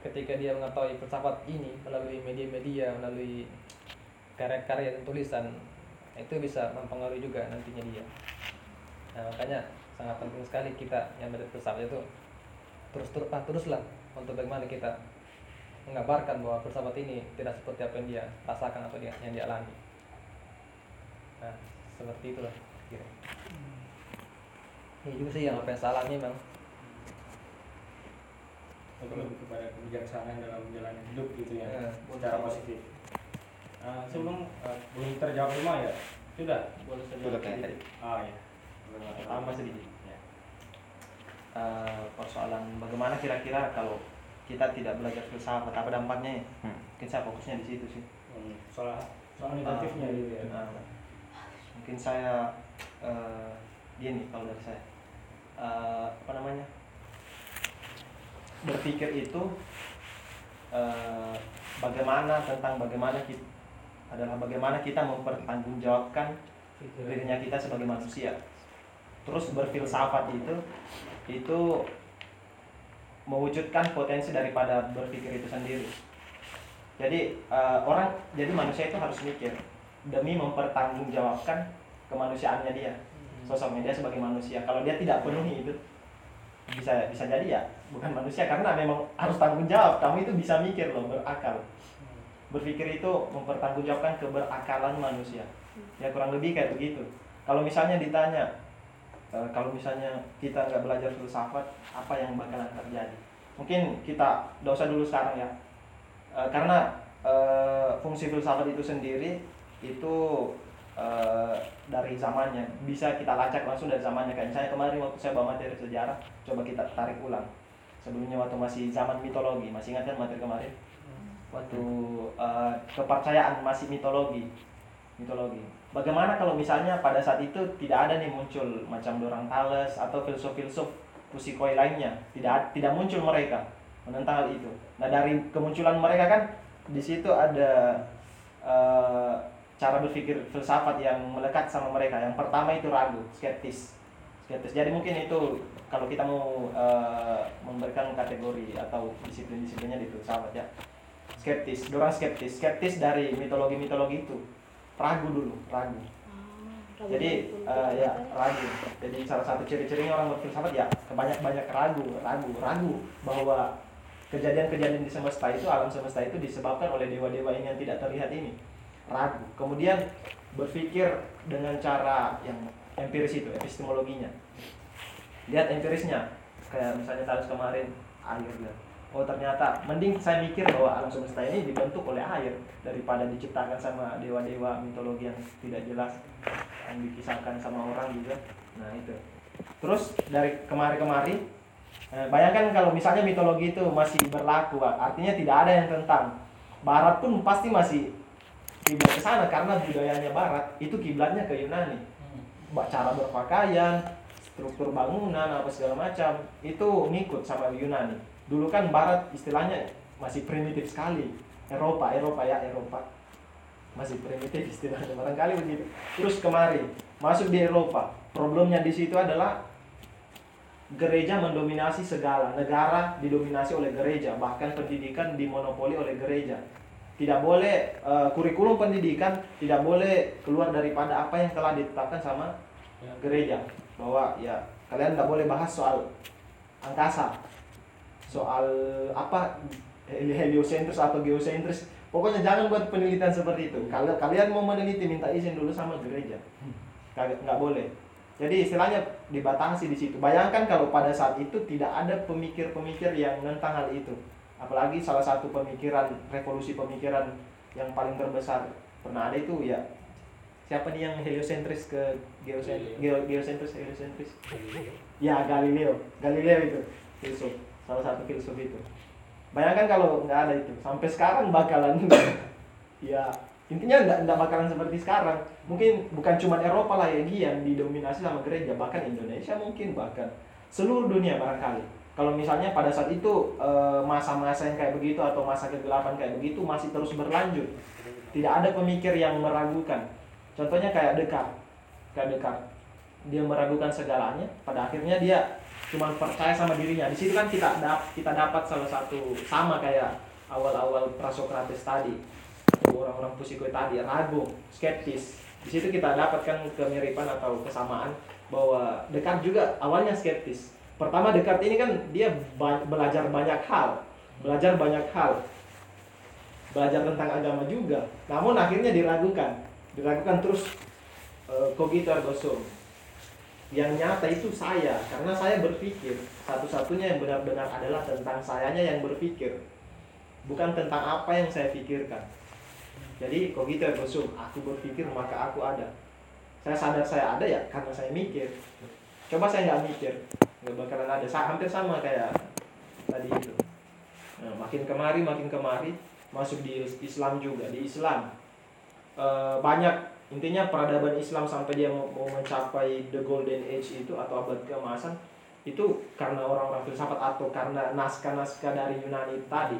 ketika dia mengetahui filsafat ini melalui media-media melalui karya-karya dan tulisan itu bisa mempengaruhi juga nantinya dia. Nah, makanya sangat penting sekali kita yang berfilsafat itu terus terus ah, teruslah untuk bagaimana kita mengabarkan bahwa filsafat ini tidak seperti apa yang dia rasakan atau dia, yang dia alami. Nah seperti itulah kira ini juga sih yang apa yang salah memang. Untuk lebih kepada kebijaksanaan dalam menjalani hidup gitu ya Ya, secara positif. Nah, sebelum eh, belum terjawab semua ya? Sudah? Boleh saya Sudah kayak sedikit? tadi. ah ya tambah sedikit ya. Eh, persoalan bagaimana kira-kira kalau kita tidak belajar filsafat apa dampaknya ya? Hmm. mungkin saya fokusnya di situ sih. Hmm, soal soal negatifnya gitu ya. Nah, mungkin saya eh gini kalau dari saya. Eh, apa namanya? Berpikir itu eh, bagaimana tentang bagaimana kita adalah bagaimana kita mempertanggungjawabkan dirinya kita sebagai manusia terus berfilsafat itu itu mewujudkan potensi daripada berpikir itu sendiri. Jadi eh, orang jadi manusia itu harus mikir demi mempertanggungjawabkan kemanusiaannya dia sosoknya dia sebagai manusia. Kalau dia tidak penuhi itu bisa bisa jadi ya bukan manusia karena memang harus tanggung jawab kamu itu bisa mikir loh berakal. Berpikir itu mempertanggungjawabkan keberakalan manusia. Ya kurang lebih kayak begitu. Kalau misalnya ditanya eh, kalau misalnya kita nggak belajar filsafat apa yang bakalan terjadi? Mungkin kita dosa dulu sekarang ya. Eh, karena eh, fungsi filsafat itu sendiri itu eh, dari zamannya. Bisa kita lacak langsung dari zamannya. Kayak misalnya kemarin waktu saya bawa materi sejarah coba kita tarik ulang. Sebelumnya waktu masih zaman mitologi. Masih ingat kan materi kemarin? Waktu eh, kepercayaan masih mitologi. Mitologi bagaimana kalau misalnya pada saat itu tidak ada nih muncul macam Dorang Thales atau filsuf-filsuf pusikoi lainnya? Tidak tidak muncul mereka menentang hal itu. Nah dari kemunculan mereka kan di situ ada eh, cara berpikir filsafat yang melekat sama mereka. Yang pertama itu ragu skeptis. Skeptis. Jadi mungkin itu kalau kita mau eh, memberikan kategori atau disiplin-disiplinnya di filsafat ya. Skeptis. Dorang skeptis. Skeptis dari mitologi-mitologi itu ragu dulu ragu. Jadi eh, ya ragu. Jadi salah satu ciri-cirinya orang berfilsafat ya kebanyak banyak ragu ragu ragu bahwa kejadian-kejadian di semesta itu alam semesta itu disebabkan oleh dewa-dewa ini yang tidak terlihat ini. Ragu. Kemudian berpikir dengan cara yang empiris itu epistemologinya. Lihat empirisnya. Kayak misalnya Thales kemarin air bilang oh ternyata. Mending saya mikir bahwa alam semesta ini dibentuk oleh air daripada diciptakan sama dewa-dewa mitologi yang tidak jelas yang dikisahkan sama orang juga nah itu. Terus dari kemari-kemari eh, bayangkan kalau misalnya mitologi itu masih berlaku artinya tidak ada yang tentang. Barat pun pasti masih kiblat ke sana karena budayanya barat. Itu kiblatnya ke Yunani. Mbak, cara berpakaian struktur bangunan apa segala macam itu ngikut sama Yunani dulu kan barat istilahnya masih primitif sekali Eropa Eropa ya Eropa masih primitif istilahnya barangkali begitu terus kemari masuk di Eropa problemnya di situ adalah gereja mendominasi segala, negara didominasi oleh gereja, bahkan pendidikan dimonopoli oleh gereja. Tidak boleh eh, kurikulum pendidikan tidak boleh keluar daripada apa yang telah ditetapkan sama Ya. gereja. Bahwa ya kalian tidak boleh bahas soal angkasa, soal apa heli- heliosentris atau geosentris. Pokoknya jangan buat penelitian seperti itu. Kalau kalian mau meneliti minta izin dulu sama gereja. Nggak boleh. Jadi istilahnya dibatasi di situ. Bayangkan kalau pada saat itu tidak ada pemikir-pemikir yang menentang hal itu. Apalagi salah satu pemikiran revolusi pemikiran yang paling terbesar pernah ada itu ya siapa nih yang heliosentris ke geosentris geo, geosentris heliosentris ya Galileo Galileo itu filsuf salah satu filsuf itu. Bayangkan kalau nggak ada itu. Sampai sekarang bakalan ya intinya nggak nggak bakalan seperti sekarang. Mungkin bukan cuma Eropa lah ya yang didominasi sama gereja. Bahkan Indonesia mungkin bahkan seluruh dunia barangkali. Kalau misalnya pada saat itu eh, masa-masa yang kayak begitu atau masa kegelapan kayak begitu masih terus berlanjut. Tidak ada pemikir yang meragukan. Contohnya kayak Descartes. Kayak Descartes. Dia meragukan segalanya. Pada akhirnya dia cuma percaya sama dirinya. Di situ kan kita dap- kita dapat salah satu sama kayak awal-awal Prasokrates tadi. Orang-orang pusiko tadi ragu skeptis. Di situ kita dapatkan kemiripan atau kesamaan bahwa Descartes juga awalnya skeptis. Pertama Descartes ini kan dia belajar banyak hal. Belajar banyak hal. Belajar tentang agama juga. Namun akhirnya diragukan. Diragukan terus eh, cogito ergo sum yang nyata itu saya. Karena saya berpikir satu-satunya yang benar-benar adalah tentang sayanya yang berpikir. Bukan tentang apa yang saya pikirkan. Jadi cogito ergo sum aku berpikir maka aku ada. Saya sadar saya ada ya karena saya mikir. Coba saya nggak mikir nggak bakalan ada. Sa- hampir sama kayak tadi itu. Nah, makin kemari makin kemari masuk di Islam juga di Islam. Eh, banyak intinya peradaban Islam sampai dia mau, mau mencapai the golden age itu atau abad keemasan itu karena orang-orang filsafat atau karena naskah-naskah dari Yunani tadi.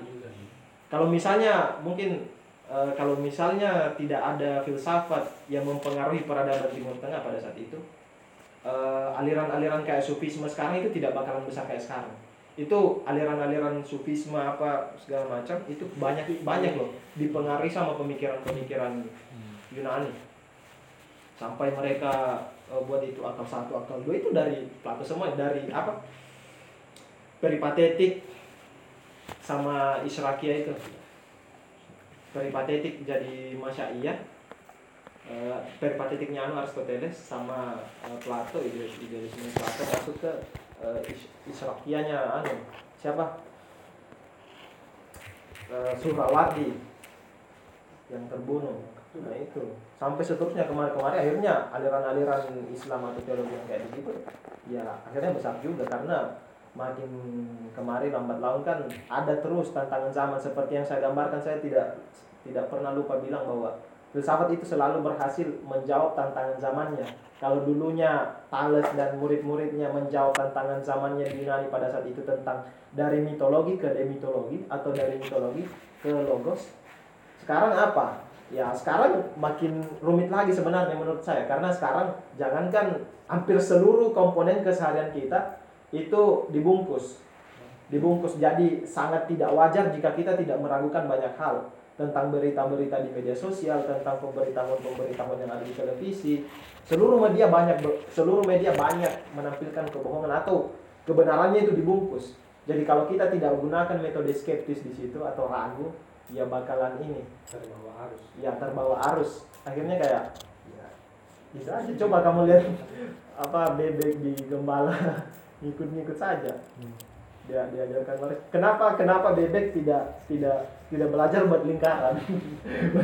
Kalau misalnya mungkin eh, kalau misalnya tidak ada filsafat yang mempengaruhi peradaban Timur Tengah pada saat itu eh, aliran-aliran kayak sufisme sekarang itu tidak bakalan besar kayak sekarang. Itu aliran-aliran sufisme apa segala macam itu banyak banyak loh dipengaruhi sama pemikiran-pemikiran Yunani sampai mereka eh, buat itu akal satu akal dua itu dari Plato semua dari apa? Peripatetik sama Israkia itu. Peripatetik jadi masyaiyah. Eh, peripatetiknya anu Aristoteles sama eh, Plato ide idealisme Plato masuk ke eh, Is- Israkianya anu siapa? Eh, Surawati yang terbunuh nah itu. Sampai seterusnya kemarin-kemarin akhirnya aliran-aliran Islam atau teologi yang kayak begitu ya akhirnya besar juga karena makin kemarin lambat laun kan ada terus tantangan zaman seperti yang saya gambarkan saya tidak tidak pernah lupa bilang bahwa filsafat itu selalu berhasil menjawab tantangan zamannya. Kalau dulunya Thales dan murid-muridnya menjawab tantangan zamannya di Yunani pada saat itu tentang dari mitologi ke demitologi atau dari mitologi ke logos sekarang apa ya sekarang makin rumit lagi sebenarnya menurut saya. Karena sekarang jangankan hampir seluruh komponen keseharian kita itu dibungkus. Dibungkus. Jadi sangat tidak wajar jika kita tidak meragukan banyak hal tentang berita-berita di media sosial tentang pemberitahuan-pemberitahuan yang ada di televisi. Seluruh media banyak seluruh media banyak menampilkan kebohongan atau kebenarannya itu dibungkus. Jadi kalau kita tidak gunakan metode skeptis di situ atau ragu ya bakalan ini. Terbawa arus. Ya terbawa arus. Akhirnya kayak ya bisa aja coba kamu lihat apa bebek di gembala. Ngikut-ngikut saja. Dia diajarkan mereka. Kenapa kenapa bebek tidak tidak tidak belajar buat lingkaran?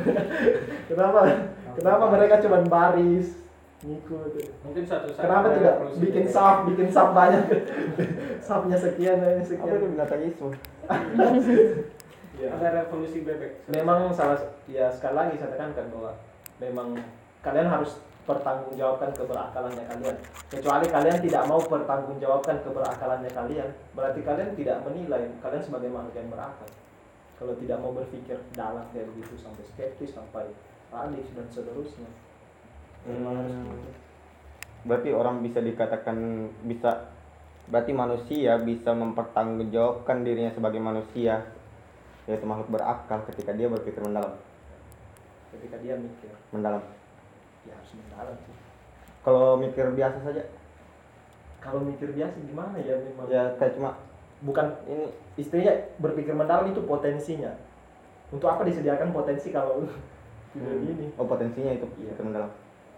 Kenapa kenapa mereka cuma baris ngikut? Mungkin suatu saat kenapa tidak bikin sub bikin sub banyak? Subnya sekian ini Apa itu sekian binatang Ya. ada revolusi bebek memang salah ya sekali lagi saya tekankan bahwa memang kalian harus pertanggungjawabkan keberakalannya kalian kecuali kalian tidak mau pertanggungjawabkan keberakalannya kalian berarti kalian tidak menilai kalian sebagai manusia yang berakal kalau tidak mau berpikir dalam kayak begitu sampai skeptis sampai radis dan seterusnya memang harus Hmm. begitu. Berarti orang bisa dikatakan bisa berarti manusia bisa mempertanggungjawabkan dirinya sebagai manusia yaitu makhluk berakal ketika dia berpikir mendalam. Ketika dia mikir. Mendalam. Ya harus mendalam sih. Kalau mikir biasa saja. Kalau mikir biasa gimana ya memang? Ya kayak cuma bukan ini istilahnya berpikir mendalam itu potensinya. Untuk apa disediakan potensi kalau tidak hmm, gini? Oh potensinya itu Iya. pikir mendalam.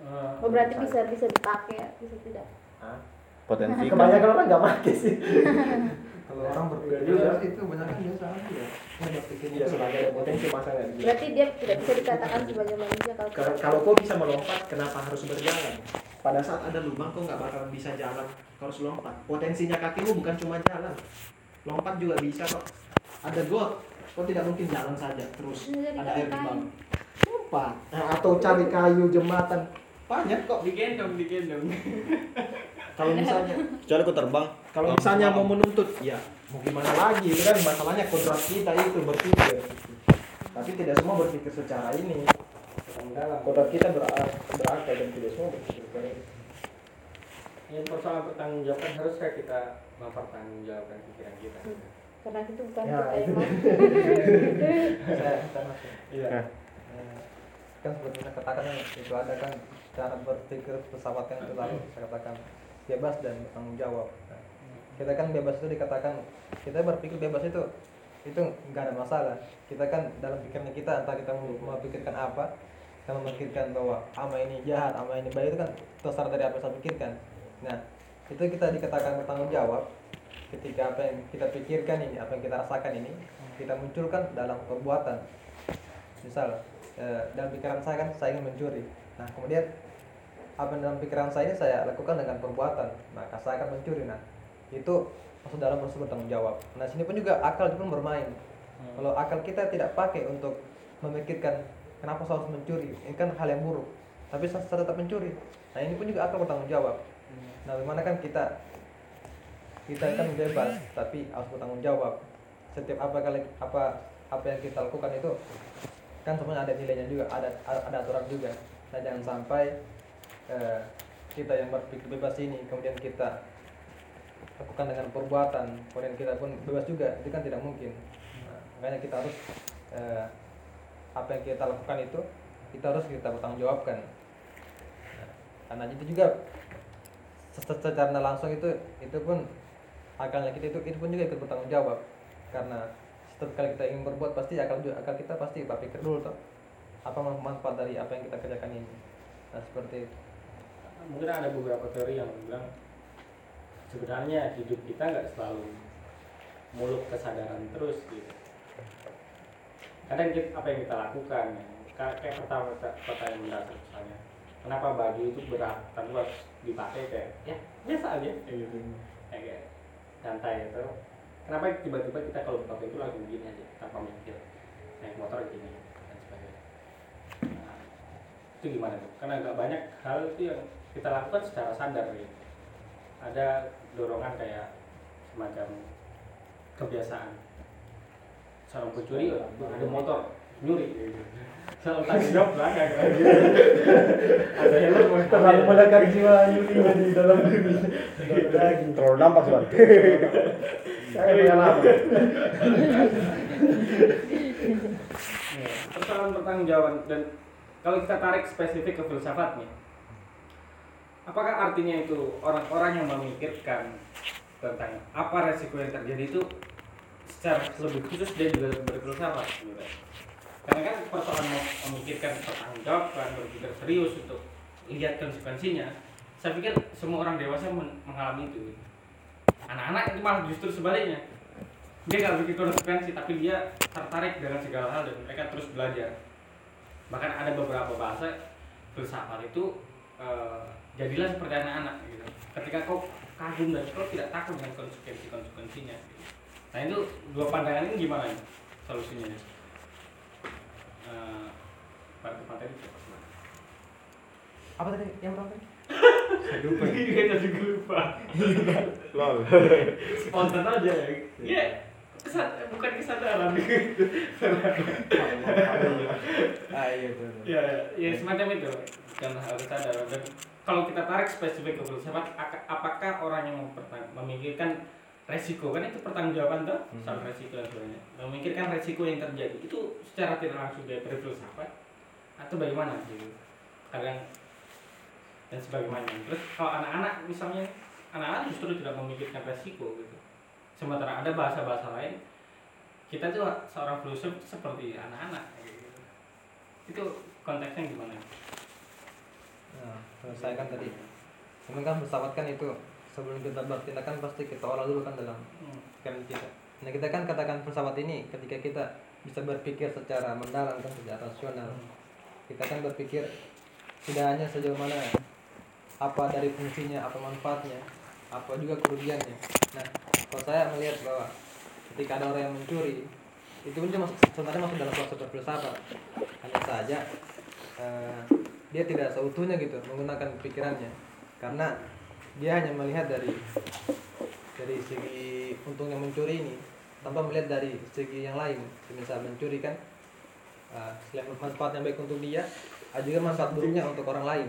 Eh, Oh berarti bisa bisa dipakai bisa tidak. Hah? potensi kan? Kebanyakan orang nggak pakai sih Kalau orang berpikir Iya juga. biasa itu banyak kan biasa aja ya. Berpikir ya sebagai ada potensi masa nggak bisa Berarti dia tidak bisa dikatakan sebagai manusia kalau Kalau- kalau kau bisa melompat kenapa harus berjalan? Pada saat ada lubang kau nggak bakalan bisa jalan? Kau harus lompat. Potensinya kakimu bukan cuma jalan. Lompat juga bisa kok. Ada got kau tidak mungkin jalan saja terus. Ada air di bawah. Lompat. Atau cari kayu jembatan. Banyak kok. Digendong digendong kalau misalnya kecuali aku terbang. kalau misalnya mau menuntut ya mau gimana lagi itu kan masalahnya kodrat kita itu berpikir. Tapi tidak semua berpikir secara ini. Kodrat kita berakal berakal dan tidak semua berpikir secara ini. Ini persoalan pertanggungjawaban haruskah kita mempertanggungjawabkan pikiran kita? Karena itu bukan Ya, kita itu yang saya iya. Eh, kan seperti saya katakan itu ada kan cara berpikir pesawat yang itu lalu saya katakan bebas dan bertanggung jawab. Kita kan bebas itu dikatakan kita berpikir bebas itu itu nggak ada masalah. Kita kan dalam pikiran kita entah kita mau memikirkan apa kita memikirkan bahwa ama ini jahat ama ini baik itu kan terserah dari apa yang saya pikirkan. Nah itu kita dikatakan bertanggung jawab ketika apa yang kita pikirkan ini apa yang kita rasakan ini kita munculkan dalam perbuatan. Misal eh, dalam pikiran saya kan saya ingin mencuri. Nah kemudian apa dalam pikiran saya ini saya lakukan dengan perbuatan. Maka saya akan mencuri nah itu masuk dalam proses bertanggung jawab. Nah sini pun juga akal pun bermain. Kalau akal kita tidak pakai untuk memikirkan kenapa saya harus mencuri ini kan hal yang buruk. Tapi saya, tetap mencuri. Nah ini pun juga akal bertanggung jawab. Nah bagaimana kan kita kita kan bebas tapi harus bertanggung jawab. Setiap apa kali apa apa yang kita lakukan itu kan semuanya ada nilainya juga ada ada aturan juga. Nah jangan sampai eh, kita yang berpikir bebas ini kemudian kita lakukan dengan perbuatan kemudian kita pun bebas juga itu kan tidak mungkin. Nah, makanya kita harus eh, apa yang kita lakukan itu kita harus kita bertanggung jawabkan Nah, karena itu juga se- secara langsung itu itu pun akalnya kita itu itu pun juga ikut bertanggung jawab karena setiap kali kita ingin berbuat pasti akal juga akal kita pasti berpikir dulu tuh apa manfaat dari apa yang kita kerjakan ini. Nah seperti itu mungkin ada beberapa teori yang bilang sebenarnya hidup kita nggak selalu muluk kesadaran terus gitu. Kadang kita, apa yang kita lakukan ya, kayak pertama pertanyaan mendasar misalnya kenapa baju itu berat tapi harus dipakai kayak ya biasa aja kayak gitu. Kayak, santai itu kenapa tiba-tiba kita kalau pakai itu langsung begini aja tanpa mikir naik motor gini dan sebagainya. Nah, itu gimana tuh? Karena nggak banyak hal itu yang kita lakukan secara sadar gitu ada dorongan kayak semacam kebiasaan. Seorang pencuri ada motor. nyuri. Gitu. Soal tanggung jawab belakang. Ada helm motor terlalu melekat jiwa Yulinya di dalam. Diri lagi terlalu nampak sobat saya pengalaman Ya, persoalan pertanggungjawaban dan kalau kita tarik spesifik ke filsafatnya apakah artinya itu orang-orang yang memikirkan tentang apa resiko yang terjadi itu secara lebih khusus dia juga berfilsafat kan. karena kan persoalan memikirkan pertanggungjawaban berpikir serius untuk lihat konsekuensinya saya pikir semua orang dewasa men- mengalami itu. Anak-anak itu malah justru sebaliknya. Dia nggak bikin konsekuensi tapi dia tertarik dengan segala hal dan mereka terus belajar. Bahkan ada beberapa bahasa filsafat itu eh, jadilah seperti anak-anak gitu. Ketika kau kagum dan kau tidak takut dengan konsekuensi konsekuensinya nah itu dua pandangan ini gimana nih solusinya? Eh, pada materi apa tadi? Yang berapa tadi? kita juga lupa. Lol. Spontan aja. Ya kesadaran bukan kesadaran. Ah iya ya ya semacam itu. Bukan hal kesadaran dan kalau kita tarik spesifik ke filsafat aka- apakah orang yang memikirkan resiko? Kan itu pertanggungjawaban tuh Hmm. soal resiko dan sebagainya. Memikirkan resiko yang terjadi itu secara tidak langsung dia berfilsafat atau bagaimana gitu? Kalian dan sebagaimana terus kalau anak-anak misalnya anak-anak justru tidak memikirkan resiko gitu. Sementara ada bahasa-bahasa lain kita tuh seorang filsuf seperti anak-anak gitu. Itu konteksnya gimana Nah, kalau saya kan tadi Memang kan pesawat kan itu sebelum kita bertindak kan pasti kita olah dulu kan dalam Hmm. kan kita. Nah kita kan katakan pesawat ini ketika kita bisa berpikir secara mendalam kan secara rasional. Kita kan berpikir tidak hanya sejauh mana apa dari fungsinya, apa manfaatnya, apa juga kerugiannya. Nah kalau saya melihat bahwa ketika ada orang yang mencuri itu pun masuk sebenarnya masuk dalam proses berfilsafat. Hanya saja eh, dia tidak seutuhnya gitu menggunakan pikirannya. Karena dia hanya melihat dari dari segi untungnya mencuri ini tanpa melihat dari segi yang lain. Misal mencuri kan uh, selain manfaatnya baik untuk dia ada juga manfaat buruknya untuk orang lain.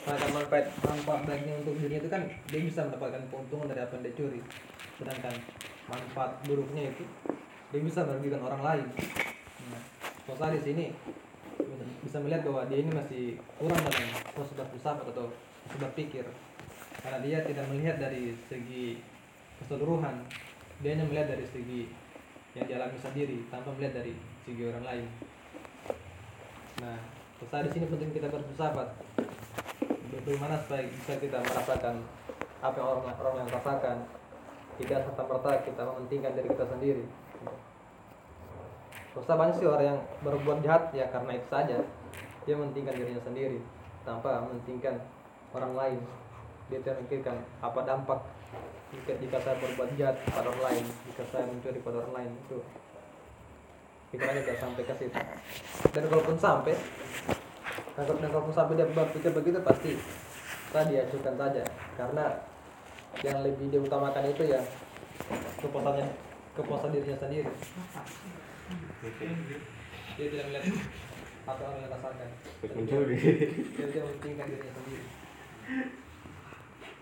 Nah, manfaat manfaat baiknya untuk dirinya itu kan dia bisa mendapatkan keuntungan dari apa yang dia curi. Sedangkan manfaat buruknya itu dia bisa merugikan orang lain. Nah, di sini bisa melihat bahwa dia ini masih kurang dalam proses berfilsafat atau proses berpikir karena dia tidak melihat dari segi keseluruhan. Dia hanya melihat dari segi yang dialami sendiri tanpa melihat dari segi orang lain. Nah saya di sini penting kita berfilsafat bagaimana supaya bisa kita merasakan apa yang orang orang yang rasakan? Tidak serta merta kita mementingkan diri kita sendiri Terus banyak sih orang yang berbuat jahat ya karena itu saja. Dia mementingkan dirinya sendiri tanpa mementingkan orang lain. Dia tidak memikirkan apa dampak jika, jika saya berbuat jahat pada orang lain jika saya mencuri pada orang lain itu pikirannya tidak sampai ke situ. Dan kalaupun sampai dan dan kalaupun sampai dia berpikir begitu pasti saya diajukan saja. Karena yang lebih diutamakan itu ya kepuasannya kepuasan dirinya sendiri dia tidak melihat apa yang orang rasakan mencuri dia tidak mementingkan dirinya sendiri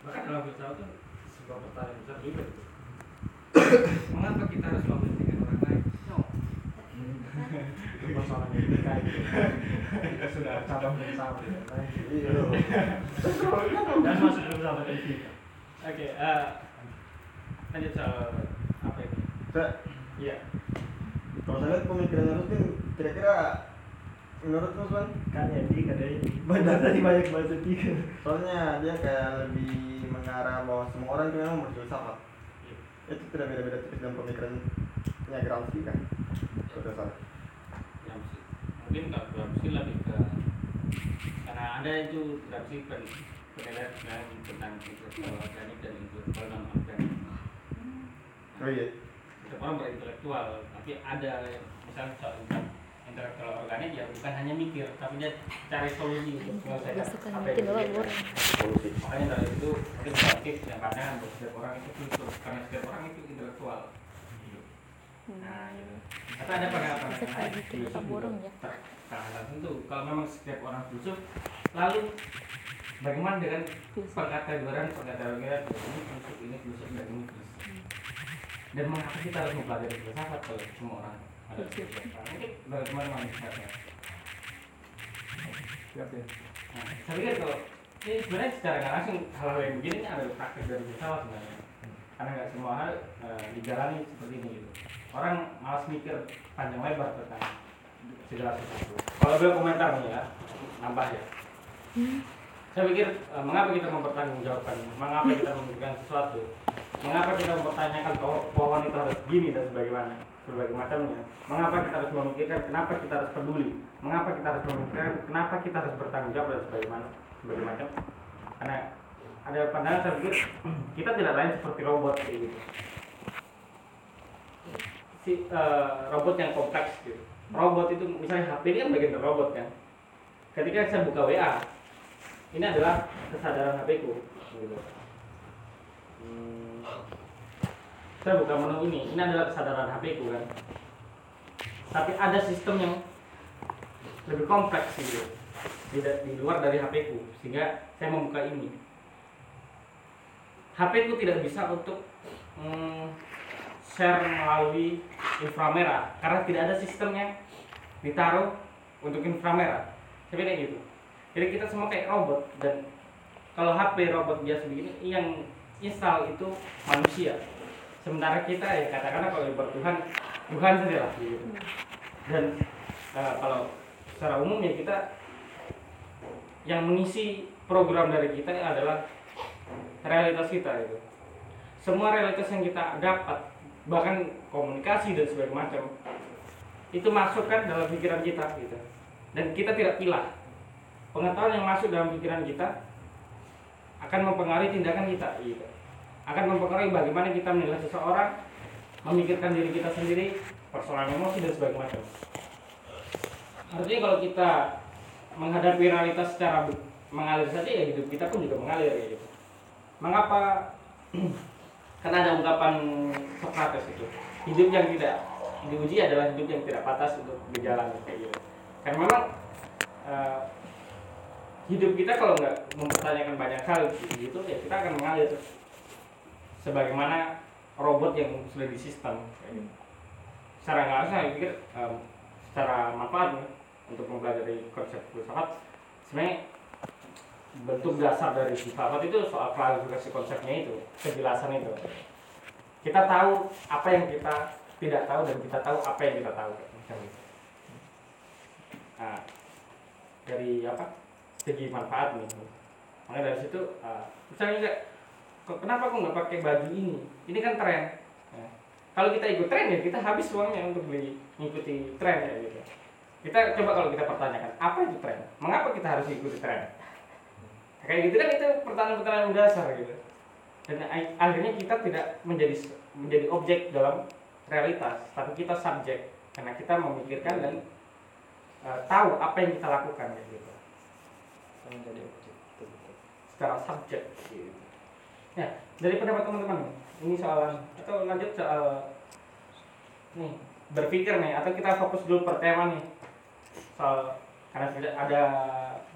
bahkan dalam filsafat itu sebuah pertanyaan besar juga mengapa kita harus mementingkan orang lain no itu persoalan etika itu kita sudah cabang bersama iya dan masuk dalam filsafat etika oke eh, lanjut soal apa ini? Iya lihat pemikiran Rustin kira-kira menurut Bang? Kan etika deh banyak tadi banyak bahasa etika soalnya dia kayak lebih mengarah bahwa semua orang itu memang berfilsafat itu tidak beda-beda tipis dengan pemikirannya Gramsci kan? Sudah salah. Gramsci. Mungkin kalau Gramsci lebih ke karena ada itu Gramsci pen penilaian penilaian tentang intelektual organik dan non organik oh iya setiap orang berintelektual tapi ada misalnya soal intelektual organik ya bukan hanya mikir tapi dia cari solusi untuk menyelesaikan apa yang boring. solusi. Makanya dari itu mungkin positif yang pandangan bahwa setiap orang itu filsuf karena setiap orang itu intelektual. Nah gitu atau ada filsuf orang juga boring ya. ter- terhadap tentu kalau memang setiap orang filsuf lalu bagaimana dengan pengkategoran pengkategoran ini filsuf ini filsuf dan ini filsuf dan mengapa kita harus mempelajari filsafat kalau semua orang ada filsafat. Mungkin dari teman-teman misalnya siap ya. Nah, saya pikir kalau ini sebenarnya secara nggak langsung hal-hal yang begini ini ada praktek dari filsafat sebenarnya. Karena nggak semua hal eh, dijalani seperti ini gitu. Orang malas mikir panjang lebar tentang segala sesuatu. Kalau beliau komentar nih ya nambah ya saya pikir eh, mengapa kita mempertanggungjawabkan mengapa kita memberikan sesuatu? Mengapa kita mempertanyakan pohon itu harus gini dan sebagaimana berbagai macamnya? Mengapa kita harus memikirkan kenapa kita harus peduli? Mengapa kita harus memikirkan kenapa kita harus bertanggung jawab dan sebagaimana berbagai macam? Karena ada pandangan saya pikir kita tidak lain seperti robot gitu. Si eh, robot yang kompleks gitu. Robot itu misalnya HP ini kan bagian dari robot kan? Ketika saya buka WA ini adalah kesadaran HP ku gitu. Hmm. saya buka menu ini. Ini adalah kesadaran HP ku kan. Tapi ada sistem yang lebih kompleks gitu. Tidak di luar dari HP ku. Sehingga saya membuka ini. HP ku tidak bisa untuk mm, share melalui inframerah. Karena tidak ada sistem yang ditaruh untuk inframerah. Kayak gitu jadi kita semua kayak robot dan kalau HP robot biasa begini yang install itu manusia. Sementara kita ya katakanlah kalau bertuhan Tuhan saja lah gitu. dan eh, kalau secara umum ya kita yang mengisi program dari kita adalah realitas kita itu semua realitas yang kita dapat bahkan komunikasi dan sebagainya macam itu masuk kan dalam pikiran kita gitu. Dan kita tidak pilah pengetahuan yang masuk dalam pikiran kita akan mempengaruhi tindakan kita gitu akan mempengaruhi bagaimana kita menilai seseorang memikirkan diri kita sendiri persoalan emosi dan sebagainya. Artinya kalau kita menghadapi realitas secara mengalir saja ya hidup kita pun juga mengalir ya. Gitu mengapa? Karena ada ungkapan Socrates itu hidup yang tidak diuji adalah hidup yang tidak patas untuk berjalan gitu. Karena memang eh, hidup kita kalau nggak mempertanyakan banyak hal gitu ya kita akan mengalir. Sebagaimana robot yang sudah disistem. Kayak gitu. secara nggak langsung saya pikir em, secara manfaat nih, untuk mempelajari konsep filsafat. Sebenarnya bentuk dasar dari filsafat itu soal klarifikasi konsepnya itu kejelasan itu. Kita tahu apa yang kita tidak tahu dan kita tahu apa yang kita tahu nah, dari apa segi manfaat nih. Makanya dari situ uh, misalnya kok kenapa aku nggak pakai baju ini? Ini kan tren. Nah, kalau kita ikut tren ya kita habis uangnya untuk beli ngikuti tren ya gitu. Kita coba kalau kita pertanyakan apa itu tren? Mengapa kita harus ikuti tren? Kayak gitu kan itu pertanyaan-pertanyaan dasar gitu. Dan akhirnya kita tidak menjadi menjadi objek dalam realitas tapi kita subjek. Karena kita memikirkan dan uh, tahu apa yang kita lakukan kayak menjadi objek secara subjek. Gitu. Ya, dari pendapat teman-teman ini soalan atau lanjut soal nih berpikir nih atau kita fokus dulu per tema nih. Soal karena sudah ada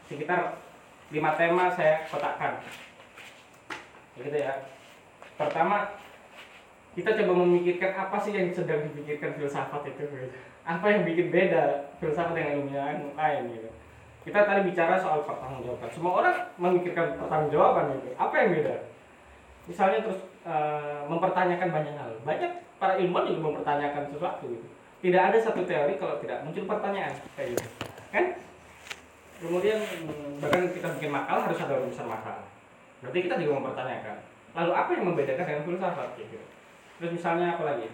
sekitar lima tema saya kotakkan. Gitu ya. Pertama kita coba memikirkan apa sih yang sedang dipikirkan filsafat itu gitu. apa yang bikin beda filsafat dengan ilmu yang lain gitu kita tadi bicara soal pertanggungjawaban. Semua orang memikirkan pertanggungjawaban gitu apa yang beda? Misalnya terus eh, mempertanyakan banyak hal. Banyak para ilmuwan juga mempertanyakan sesuatu gitu. Tidak ada satu teori kalau tidak muncul pertanyaan. Kayak gitu. Kan? Kemudian hmm, bahkan kita bikin makalah harus ada rumusan makalah. Berarti kita juga mempertanyakan. Lalu apa yang membedakan dengan filsafat? Gitu. Terus misalnya apa lagi?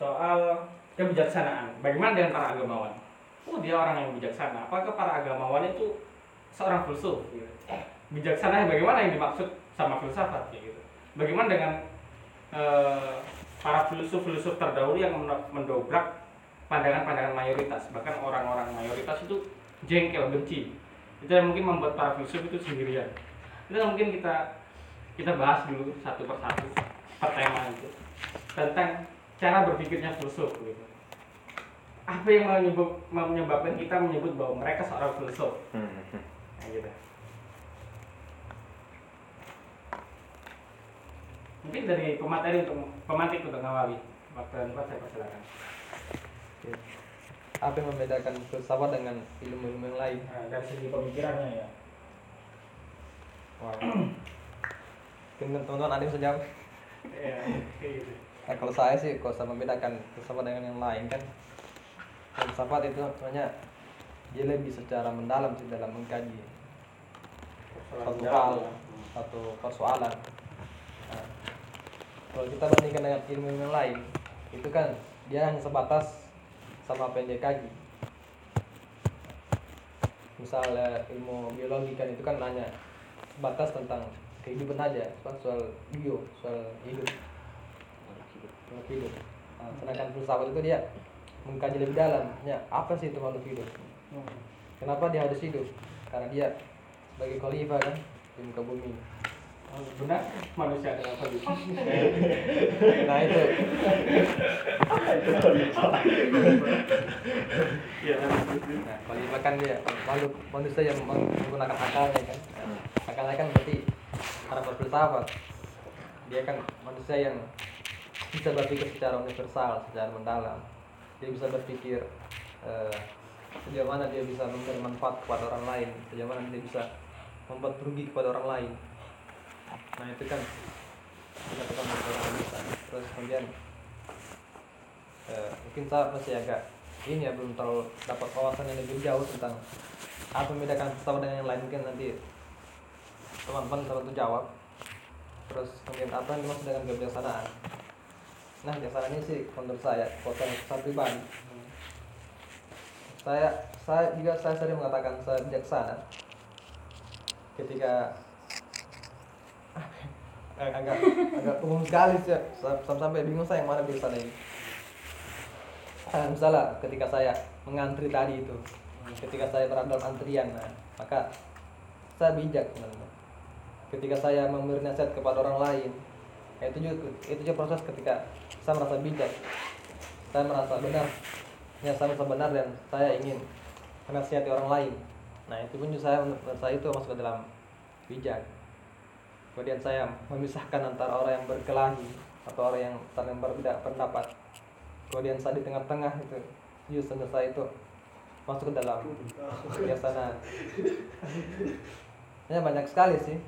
Soal kebijaksanaan. Bagaimana dengan para agamawan oh dia orang yang bijaksana. Apakah para agamawan itu seorang filsuf? Gitu. bijaksana bagaimana yang dimaksud sama filsafat kayak gitu. Bagaimana dengan eh, para filsuf-filsuf terdahulu yang men- mendobrak pandangan-pandangan mayoritas? Bahkan orang-orang mayoritas itu jengkel benci. Itu yang mungkin membuat para filsuf itu sendirian. Itu mungkin kita kita bahas dulu satu persatu per tema itu tentang cara berpikirnya filsuf gitu apa yang menyebab- menyebabkan kita menyebut bahwa mereka seorang filsuf Nah, gitu. Mungkin dari pemateri untuk pemantik untuk ngawali. Waktu dan saya persilakan. apa yang membedakan filsafat dengan ilmu-ilmu yang lain Nah, dari segi pemikirannya ya. Wow. Mungkin teman-teman ada yang bisa jawab Iya, kayak gitu. Nah, kalau saya sih kalau saya membedakan filsafat dengan yang lain kan filsafat itu sebenarnya dia lebih secara mendalam sih dalam mengkaji satu hal, ya. satu persoalan. Nah, kalau kita bandingkan dengan ilmu yang lain, itu kan dia hanya sebatas sama apa yang dia kaji. Misalnya ilmu biologi kan itu kan nanya sebatas tentang kehidupan aja, soal, soal bio, soal hidup, makhluk hidup. Nah, sedangkan filsafat itu dia mengkaji lebih dalam, ya apa sih itu makhluk hidup? Kenapa dia harus hidup? Karena dia sebagai khalifah kan di muka bumi. Oh, benar. Manusia adalah kondisi nah itu. Ya nah kalau kan dia makhluk manusia yang meng- menggunakan akalnya kan. Akalnya kan berarti cara berfilsafat. Dia kan manusia yang bisa berpikir secara universal secara mendalam dia bisa berpikir eh, sejauh mana dia bisa memberi manfaat kepada orang lain sejauh mana dia bisa membuat rugi kepada orang lain. Nah itu kan kita orang bisa. Terus kemudian eh, mungkin saya masih agak ini ya belum terlalu dapat wawasan yang lebih jauh tentang apa membedakan pesawat dengan yang lain. Mungkin nanti teman-teman bisa bantu jawab. Terus kemudian apa yang dimaksud dengan kebijaksanaan nah ini sih menurut saya kota saya pribadi saya saya juga saya sering mengatakan saya bijaksana. Ketika agak agak agak umum sekali sih ya. Sam- sampai bingung saya yang mana bijaksana ini. Eh, misalnya ketika saya mengantri tadi itu ketika saya berada dalam antrian nah, maka saya bijak sebenarnya. Ketika saya memberi nasihat kepada orang lain itu juga itu juga proses ketika saya merasa bijak. Saya merasa benar. Ya saya merasa benar dan saya ingin menasihati orang lain. Nah itu pun juga saya saya itu masuk ke dalam bijak. Kemudian saya memisahkan antara orang yang berkelahi atau orang yang saling berbeda pendapat. Kemudian saya di tengah-tengah itu justru saya itu masuk ke dalam kebijaksanaan ya banyak sekali sih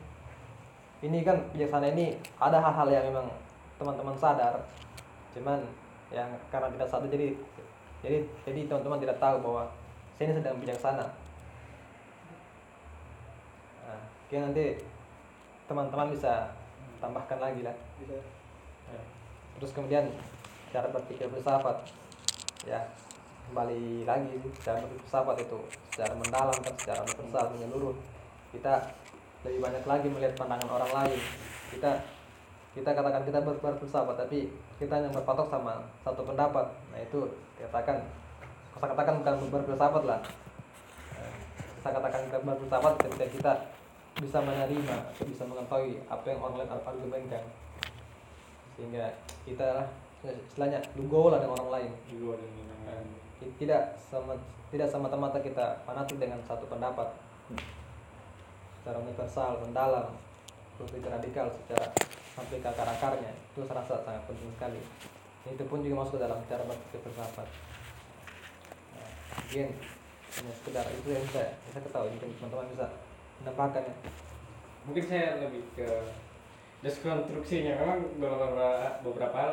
ini kan bijaksanaan ini ada hal-hal yang memang teman-teman sadar. Cuman yang karena tidak sadar jadi jadi jadi teman-teman tidak tahu bahwa saya ini sedang bijaksana. Nah, oke nanti teman-teman bisa tambahkan lagi lah. Ya. terus kemudian cara berpikir filsafat. Ya kembali lagi cara berpikir filsafat itu secara mendalam kan secara universal menyeluruh. Kita lebih banyak lagi melihat pandangan orang lain. Kita kita katakan kita ber- berfilsafat tapi kita hanya berpatok sama satu pendapat. Nah itu katakan saya katakan bukan berfilsafat lah. Eh, saya katakan kita berfilsafat ketika kita bisa menerima atau bisa mengetahui apa yang orang lain argumenkan sehingga kita istilahnya lugo lah dengan orang lain. Tidak sama tidak semata-mata kita fanatik dengan satu pendapat secara universal mendalam berpikir radikal secara sampai ke akar-akarnya. Itu rasa sangat penting sekali. Itu pun juga masuk ke dalam cara berpikir filsafat nah, hanya sekedar itu yang saya saya ketahui. Mungkin teman-teman bisa menambahkan ya. Mungkin saya lebih ke deskonstruksinya. Memang beberapa beberapa hal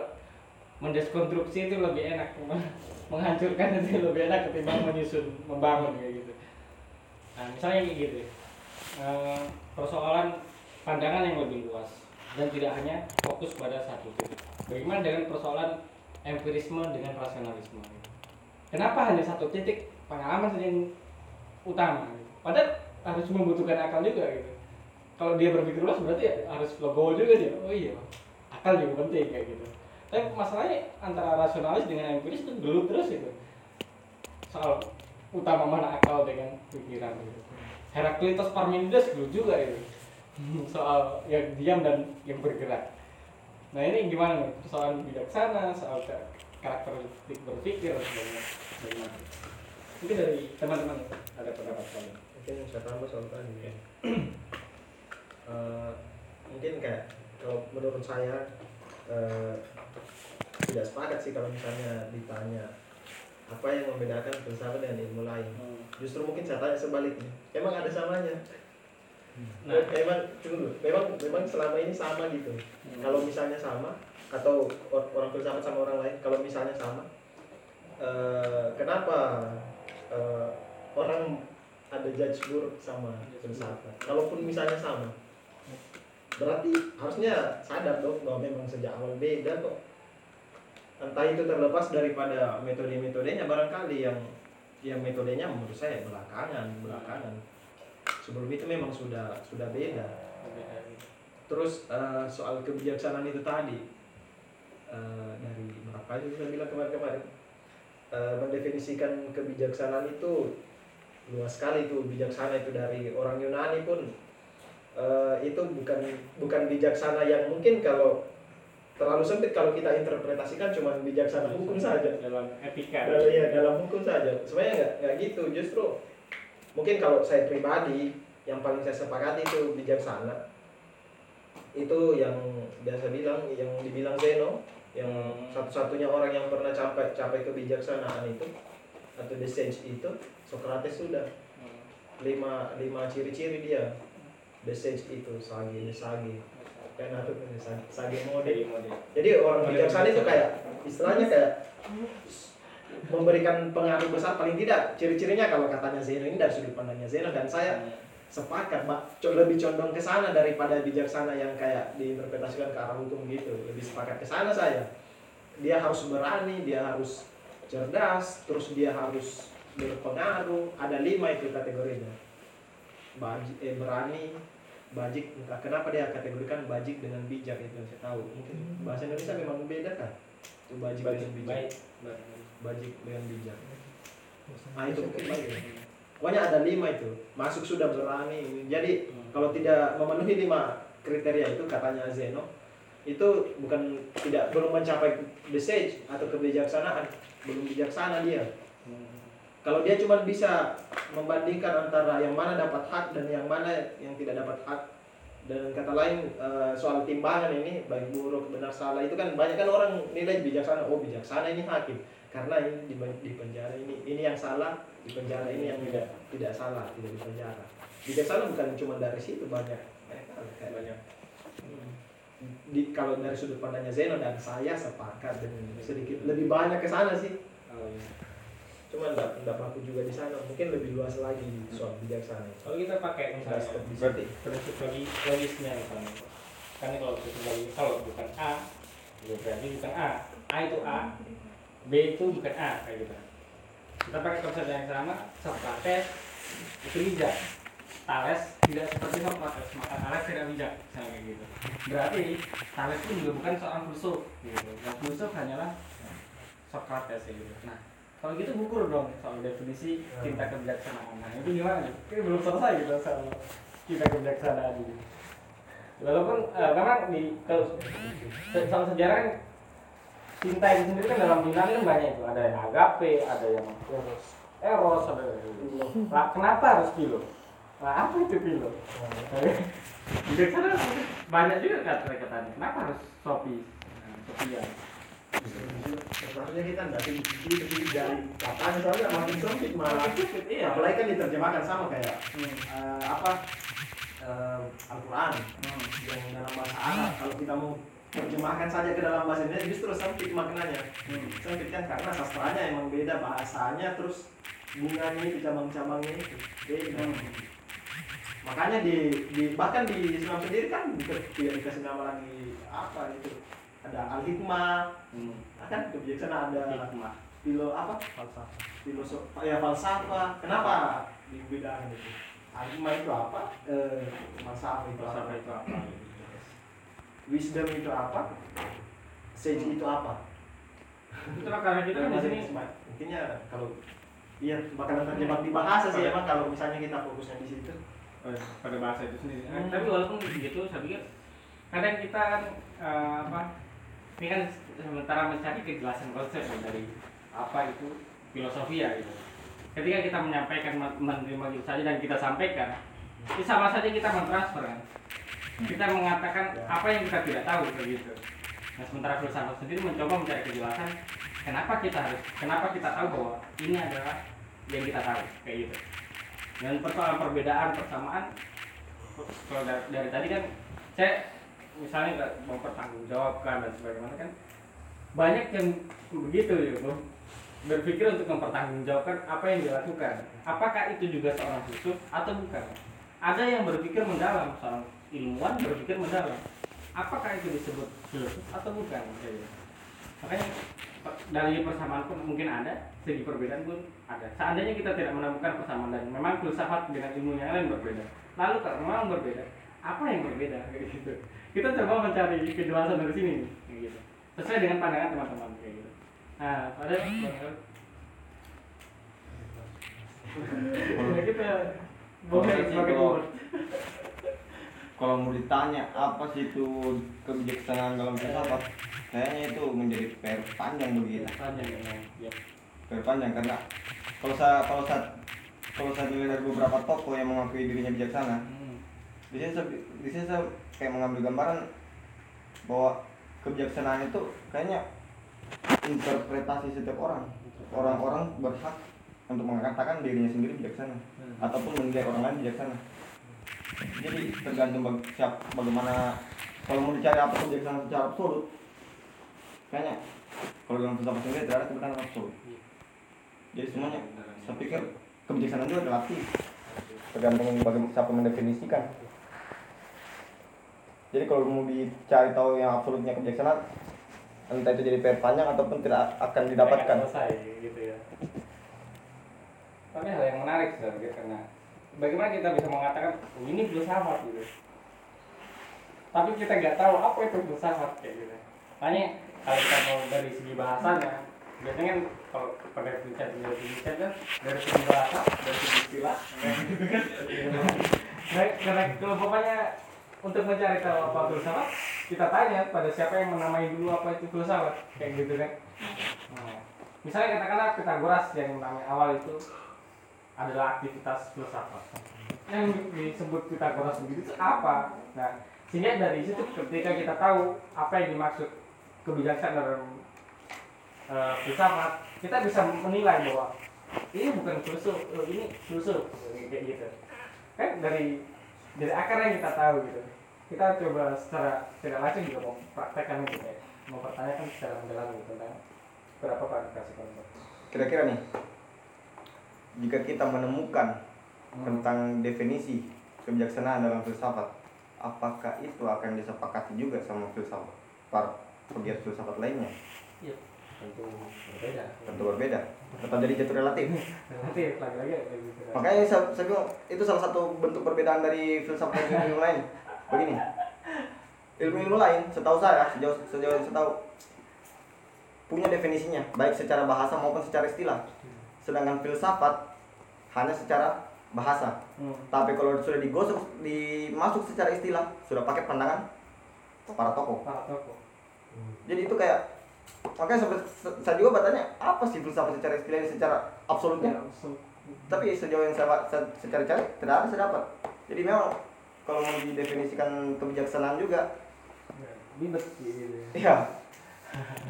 mendeskonstruksi itu lebih enak menghancurkan itu lebih enak ketimbang menyusun membangun kayak gitu. Nah misalnya kayak gitu Eh, persoalan pandangan yang lebih luas dan tidak hanya fokus pada satu titik. Bagaimana dengan persoalan empirisme dengan rasionalisme. Kenapa hanya satu titik? Pengalaman saja yang utama padahal harus membutuhkan akal juga gitu. Kalau dia berpikir luas berarti ya harus logo juga dia. Oh iya akal juga penting kayak gitu. Tapi masalahnya antara rasionalis dengan empiris itu gelut terus itu soal utama mana akal dengan pikiran gitu Heraklitus Parmenides gelut juga itu soal yang diam dan yang bergerak. Nah ini gimana nih? Persoalan bijaksana soal ka- karakteristik berpikir dan sebagainya. Mungkin dari teman-teman ada pendapat kalian? Mungkin saya tambah soal tadi ya. Eh, mungkin kayak kalau menurut saya eh, tidak sepakat sih kalau misalnya ditanya apa yang membedakan filsafat dengan ilmu lain. Justru mungkin saya tanya sebaliknya. Emang ada samanya? Nah. Memang tunggu dulu. memang memang selama ini sama gitu. Kalau misalnya sama atau or- orang filsafat sama orang lain kalau misalnya sama eh, kenapa eh, orang ada judge buruk sama filsafat kalaupun misalnya sama berarti harusnya sadar dong bahwa memang sejak awal beda kok entah itu terlepas daripada metode-metodenya barangkali yang yang metodenya menurut saya belakangan belakangan. Sebelum itu memang sudah sudah beda. Terus eh, soal kebijaksanaan itu tadi eh, dari berapa itu saya bilang kemarin-kemarin eh, mendefinisikan kebijaksanaan itu luas sekali itu bijaksana itu dari orang Yunani pun. Eh, itu bukan bukan bijaksana yang mungkin kalau terlalu sempit kalau kita interpretasikan cuma bijaksana hukum saja. Dalam etika. Dalam ya dalam hukum saja. Sebenarnya nggak nggak gitu. Justru mungkin kalau saya pribadi yang paling saya sepakati itu bijaksana. Itu yang biasa bilang yang dibilang Zeno yang Hmm. satu-satunya orang yang pernah capai capai kebijaksanaan itu atau the sage itu Socrates sudah. Lima lima ciri-ciri dia. The sage itu sage sage kan atau sage mode. Jadi orang bijaksana itu kayak istilahnya kayak memberikan pengaruh besar paling tidak. Ciri-cirinya kalau katanya Zeno ini dari sudut pandangnya Zeno dan saya sepakat Mbak. Lebih condong ke sana daripada bijaksana yang kayak diinterpretasikan ke arah hukum gitu. Lebih sepakat ke sana saya. Dia harus berani dia harus cerdas terus dia harus berpengaruh. Ada lima itu kategorinya. Baji, eh, berani bajik. Entah kenapa dia kategorikan bajik dengan bijak itu yang saya tahu. Mungkin bahasa Indonesia memang beda kan? Itu bajik, dengan bijak. baik. Bajik dengan bijak. Ah itu baik ya. pokoknya ada lima itu. Masuk sudah berani. Jadi kalau tidak memenuhi lima kriteria itu katanya Zeno itu bukan tidak belum mencapai the sage atau kebijaksanaan belum bijaksana dia kalau dia cuma bisa membandingkan antara yang mana dapat hak dan yang mana yang tidak dapat hak dan kata lain eh, soal timbangan ini baik buruk benar salah itu kan banyak kan orang nilai bijaksana oh bijaksana ini hakim karena ini di, di penjara ini ini yang salah di penjara ini yang tidak tidak salah tidak di penjara. Bijaksana bukan cuma dari situ banyak banyak kayak banyak. Di kalau dari sudut pandangnya Zeno dan saya sepakat dan sedikit lebih banyak ke sana sih. Oh, iya. Cuma enggak enggak baku juga di sana. Mungkin lebih luas lagi soal bijaksana kalau kita pakai misalnya berarti prinsip logis logisnya misalnya. Kan ini kalau prinsip logis kalau bukan A ya berarti bukan A. A itu A B itu bukan A kayak gitu. Kita pakai konsep yang sama Socrates itu bijak. Thales tidak seperti Socrates maka Thales tidak bijak misalnya kayak gitu. Berarti Thales itu juga bukan seorang filsuf gitu. Yang filsuf hanyalah Socrates gitu. Nah kalau gitu gugur dong soal definisi cinta kebijaksanaan nah itu gimana? Ini belum selesai gitu soal cinta kebijaksanaan ini walaupun eh, memang di kalau soal sejarah kan cinta itu sendiri kan dalam Yunani kan banyak itu. Ada yang agape ada yang eros ada yang Lah, kenapa harus kilo nah, apa itu kilo bijaksana banyak juga kata-katanya kenapa harus sopi nah, Sophia Sebenarnya kita nggak tinggi tinggi dari katanya soalnya makin sempit malah. iya Apalagi kan diterjemahkan sama kayak eh, apa eh, Al-Quran yang dalam bahasa Arab. Kalau kita mau terjemahkan saja ke dalam bahasa Indonesia justru sempit maknanya. Sempit kan karena sastranya emang beda bahasanya terus bunganya itu cabang-cabangnya itu beda. Makanya di, di bahkan di Islam sendiri kan tidak dikasih nama lagi apa itu ada al-hikmah. Hmm. kan kebijaksanaan ada hikmah. filo apa? Falsafah. Filosof ya falsafah. Kenapa? Dibedakan itu. Agama itu apa? Eh falsafah itu Falsafah apa itu apa? Wisdom itu apa? Sage itu apa? Itulah karena kita kan di sini. Intinya kalau iya bakalan terjebak di bahasa sih emang kalau misalnya kita fokusnya di situ. Pada bahasa itu sendiri. Hmm. Tapi walaupun begitu, saya pikir kadang kita kan eh, apa? Ini kan sementara mencari kejelasan konsep ya, dari apa itu filosofi ya gitu. Ketika kita menyampaikan men- menerima gitu saja dan kita sampaikan, itu sama saja kita mentransfer kan. Kita mengatakan apa yang kita tidak tahu kayak gitu. Nah sementara filsafat sendiri mencoba mencari kejelasan kenapa kita harus, kenapa kita tahu bahwa ini adalah yang kita tahu kayak gitu. Dan persoalan perbedaan persamaan kalau dari, dari tadi kan saya misalnya nggak mempertanggungjawabkan dan sebagainya kan banyak yang begitu ya Bro. berpikir untuk mempertanggungjawabkan apa yang dilakukan. Apakah itu juga seorang filsuf atau bukan? Ada yang berpikir mendalam seorang ilmuwan berpikir mendalam. Apakah itu disebut filsuf atau bukan? Kayak gitu. makanya pe- dari persamaan pun mungkin ada segi perbedaan pun ada. Seandainya kita tidak menemukan persamaan dan memang filsafat dengan ilmu yang lain berbeda lalu kalau memang berbeda apa yang berbeda? Kayak gitu kita coba mencari kejelasan dari sini kayak gitu sesuai dengan pandangan teman-teman kayak gitu nah pada kita boleh sebagai kalau mau ditanya apa sih itu kebijaksanaan dalam filsafat kayaknya itu menjadi PR panjang bagi kita memang. Ya. PR panjang karena kalau saya kalau saya kalau saya nilai dari beberapa tokoh yang mengakui dirinya bijaksana Hmm. di sini di sini saya kayak mengambil gambaran bahwa kebijaksanaan itu kayaknya interpretasi setiap orang. Orang-orang berhak untuk mengatakan dirinya sendiri bijaksana ataupun menilai orang lain bijaksana. Jadi tergantung bag, siap bagaimana kalau mau dicari apa kebijaksanaan secara absolut kayaknya kalau dalam filsafat sendiri tidak ada kebenaran absolut. Jadi semuanya saya pikir kebijaksanaan itu relatif tergantung bagaimana siapa mendefinisikan jadi kalau mau dicari tahu yang absolutnya kebijaksanaan entah itu jadi PR panjang ataupun tidak akan didapatkan Nggak selesai gitu ya. Tapi hal yang menarik sebenarnya karena bagaimana kita bisa mengatakan oh, ini filsafat gitu. Tapi kita nggak tahu apa itu filsafat kayak gitu. Makanya kalau kita mau dari segi bahasanya, biasanya kan kalau pada segi kan dari segi bahasa, dari segi istilah. Nah, karena kalau pokoknya untuk mencari tahu apa filsafat, kita tanya pada siapa yang menamai dulu apa itu filsafat, kayak gitu kan. Nah, misalnya katakanlah Pitagoras yang namanya awal itu adalah aktivitas filsafat. Yang disebut Pitagoras begitu itu apa? Nah, sehingga dari situ ketika kita tahu apa yang dimaksud kebijaksanaan dalam eh, filsafat, kita bisa menilai bahwa ini bukan filsuf, eh, ini filsuf kayak gitu. Kan dari dari akar yang kita tahu gitu. Kita coba secara tidak langsung juga mau praktekkan gitu ya. Mau pertanyakan secara mendalam gitu tentang berapa klarifikasi konsep. kira-kira nih jika kita menemukan Hmm. tentang definisi kebijaksanaan dalam filsafat apakah itu akan disepakati juga sama filsafat para pegiat filsafat lainnya tentu berbeda tentu berbeda tetap jadi jatuh relatif nanti lagi-lagi makanya saya, saya bilang itu salah satu bentuk perbedaan dari filsafat ilmu lain begini. Ilmu-ilmu lain setahu saya sejauh sejauh yang saya tahu punya definisinya baik secara bahasa maupun secara istilah. Sedangkan filsafat hanya secara bahasa. Hmm. tapi kalau sudah digosok dimasuk secara istilah sudah pakai pandangan para tokoh. Para tokoh. Jadi itu kayak makanya sampai saya juga bertanya apa sih filsafat secara istilah ini secara absolutnya? Ya so, tapi sejauh yang saya, saya secara cari tidak ada saya dapat. Jadi memang kalau mau didefinisikan kebijaksanaan juga. Ya, ribet gitu ya. ya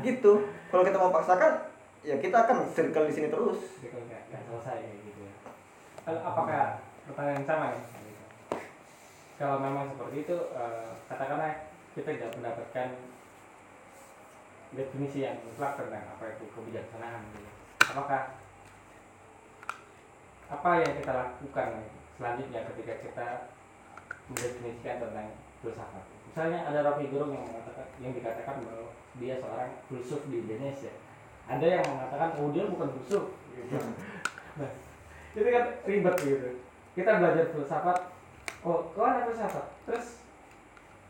gitu. Kalau kita mau paksakan ya kita akan circle di sini terus. Kalau nggak selesai gitu ya. Apakah pertanyaan sama ya? Kalau memang seperti itu eh, katakanlah kita tidak mendapatkan definisi yang mutlak tentang apa itu kebijaksanaan gitu. apakah apa yang kita lakukan selanjutnya ketika kita mendefinisikan tentang filsafat. Misalnya ada Rocky Gerung yang mengatakan yang dikatakan bahwa dia seorang filsuf di Indonesia. Ada yang mengatakan oh dia bukan filsuf. Gitu. nah itu kan ribet gitu. Kita belajar filsafat oh kau ada filsafat? Terus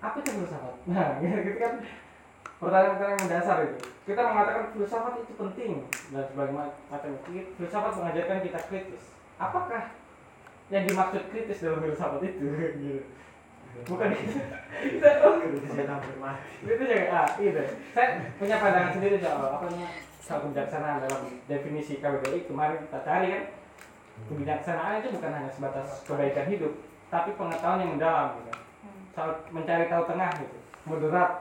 apa itu filsafat? Nah gitu kan. Pertanyaan-pertanyaan yang mendasar itu. Kita mengatakan filsafat itu penting dan sebagaimana macam filsafat mengajarkan kita kritis. Apakah yang dimaksud kritis dalam filsafat itu. Gitu bukan itu. Kita oh, itu juga ah itu. Saya punya pandangan sendiri soal apa namanya? Soal kebijaksanaan dalam definisi KBBI kemarin kita cari kan? Kebijaksanaan itu bukan hanya sebatas kebaikan hidup tapi pengetahuan yang mendalam gitu. Soal mencari tahu tengah gitu. Moderat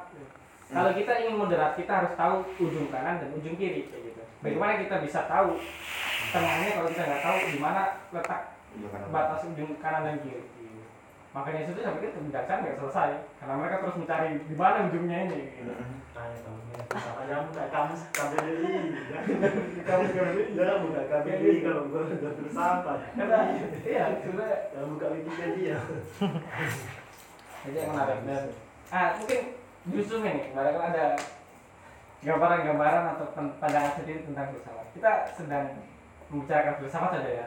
kalau kita ingin moderat kita harus tahu ujung kanan dan ujung kiri kayak gitu. Bagaimana kita bisa tahu tengahnya kalau kita nggak tahu di mana letak batas ujung kanan dan kiri makanya itu saya pikir kebijaksanaan nggak selesai karena mereka terus mencari di mana ujungnya ini gitu. Kamu nggak kamu KBBI, kamu KBBI. jangan buka KBBI kalau gue udah filsafat. karena iya sebenarnya Jangan buka Wikipedia. itu yang menarik dan ah mungkin justru ini barangkali ada gambaran-gambaran atau pandangan sendiri tentang filsafat kita sedang membicarakan filsafat saja ya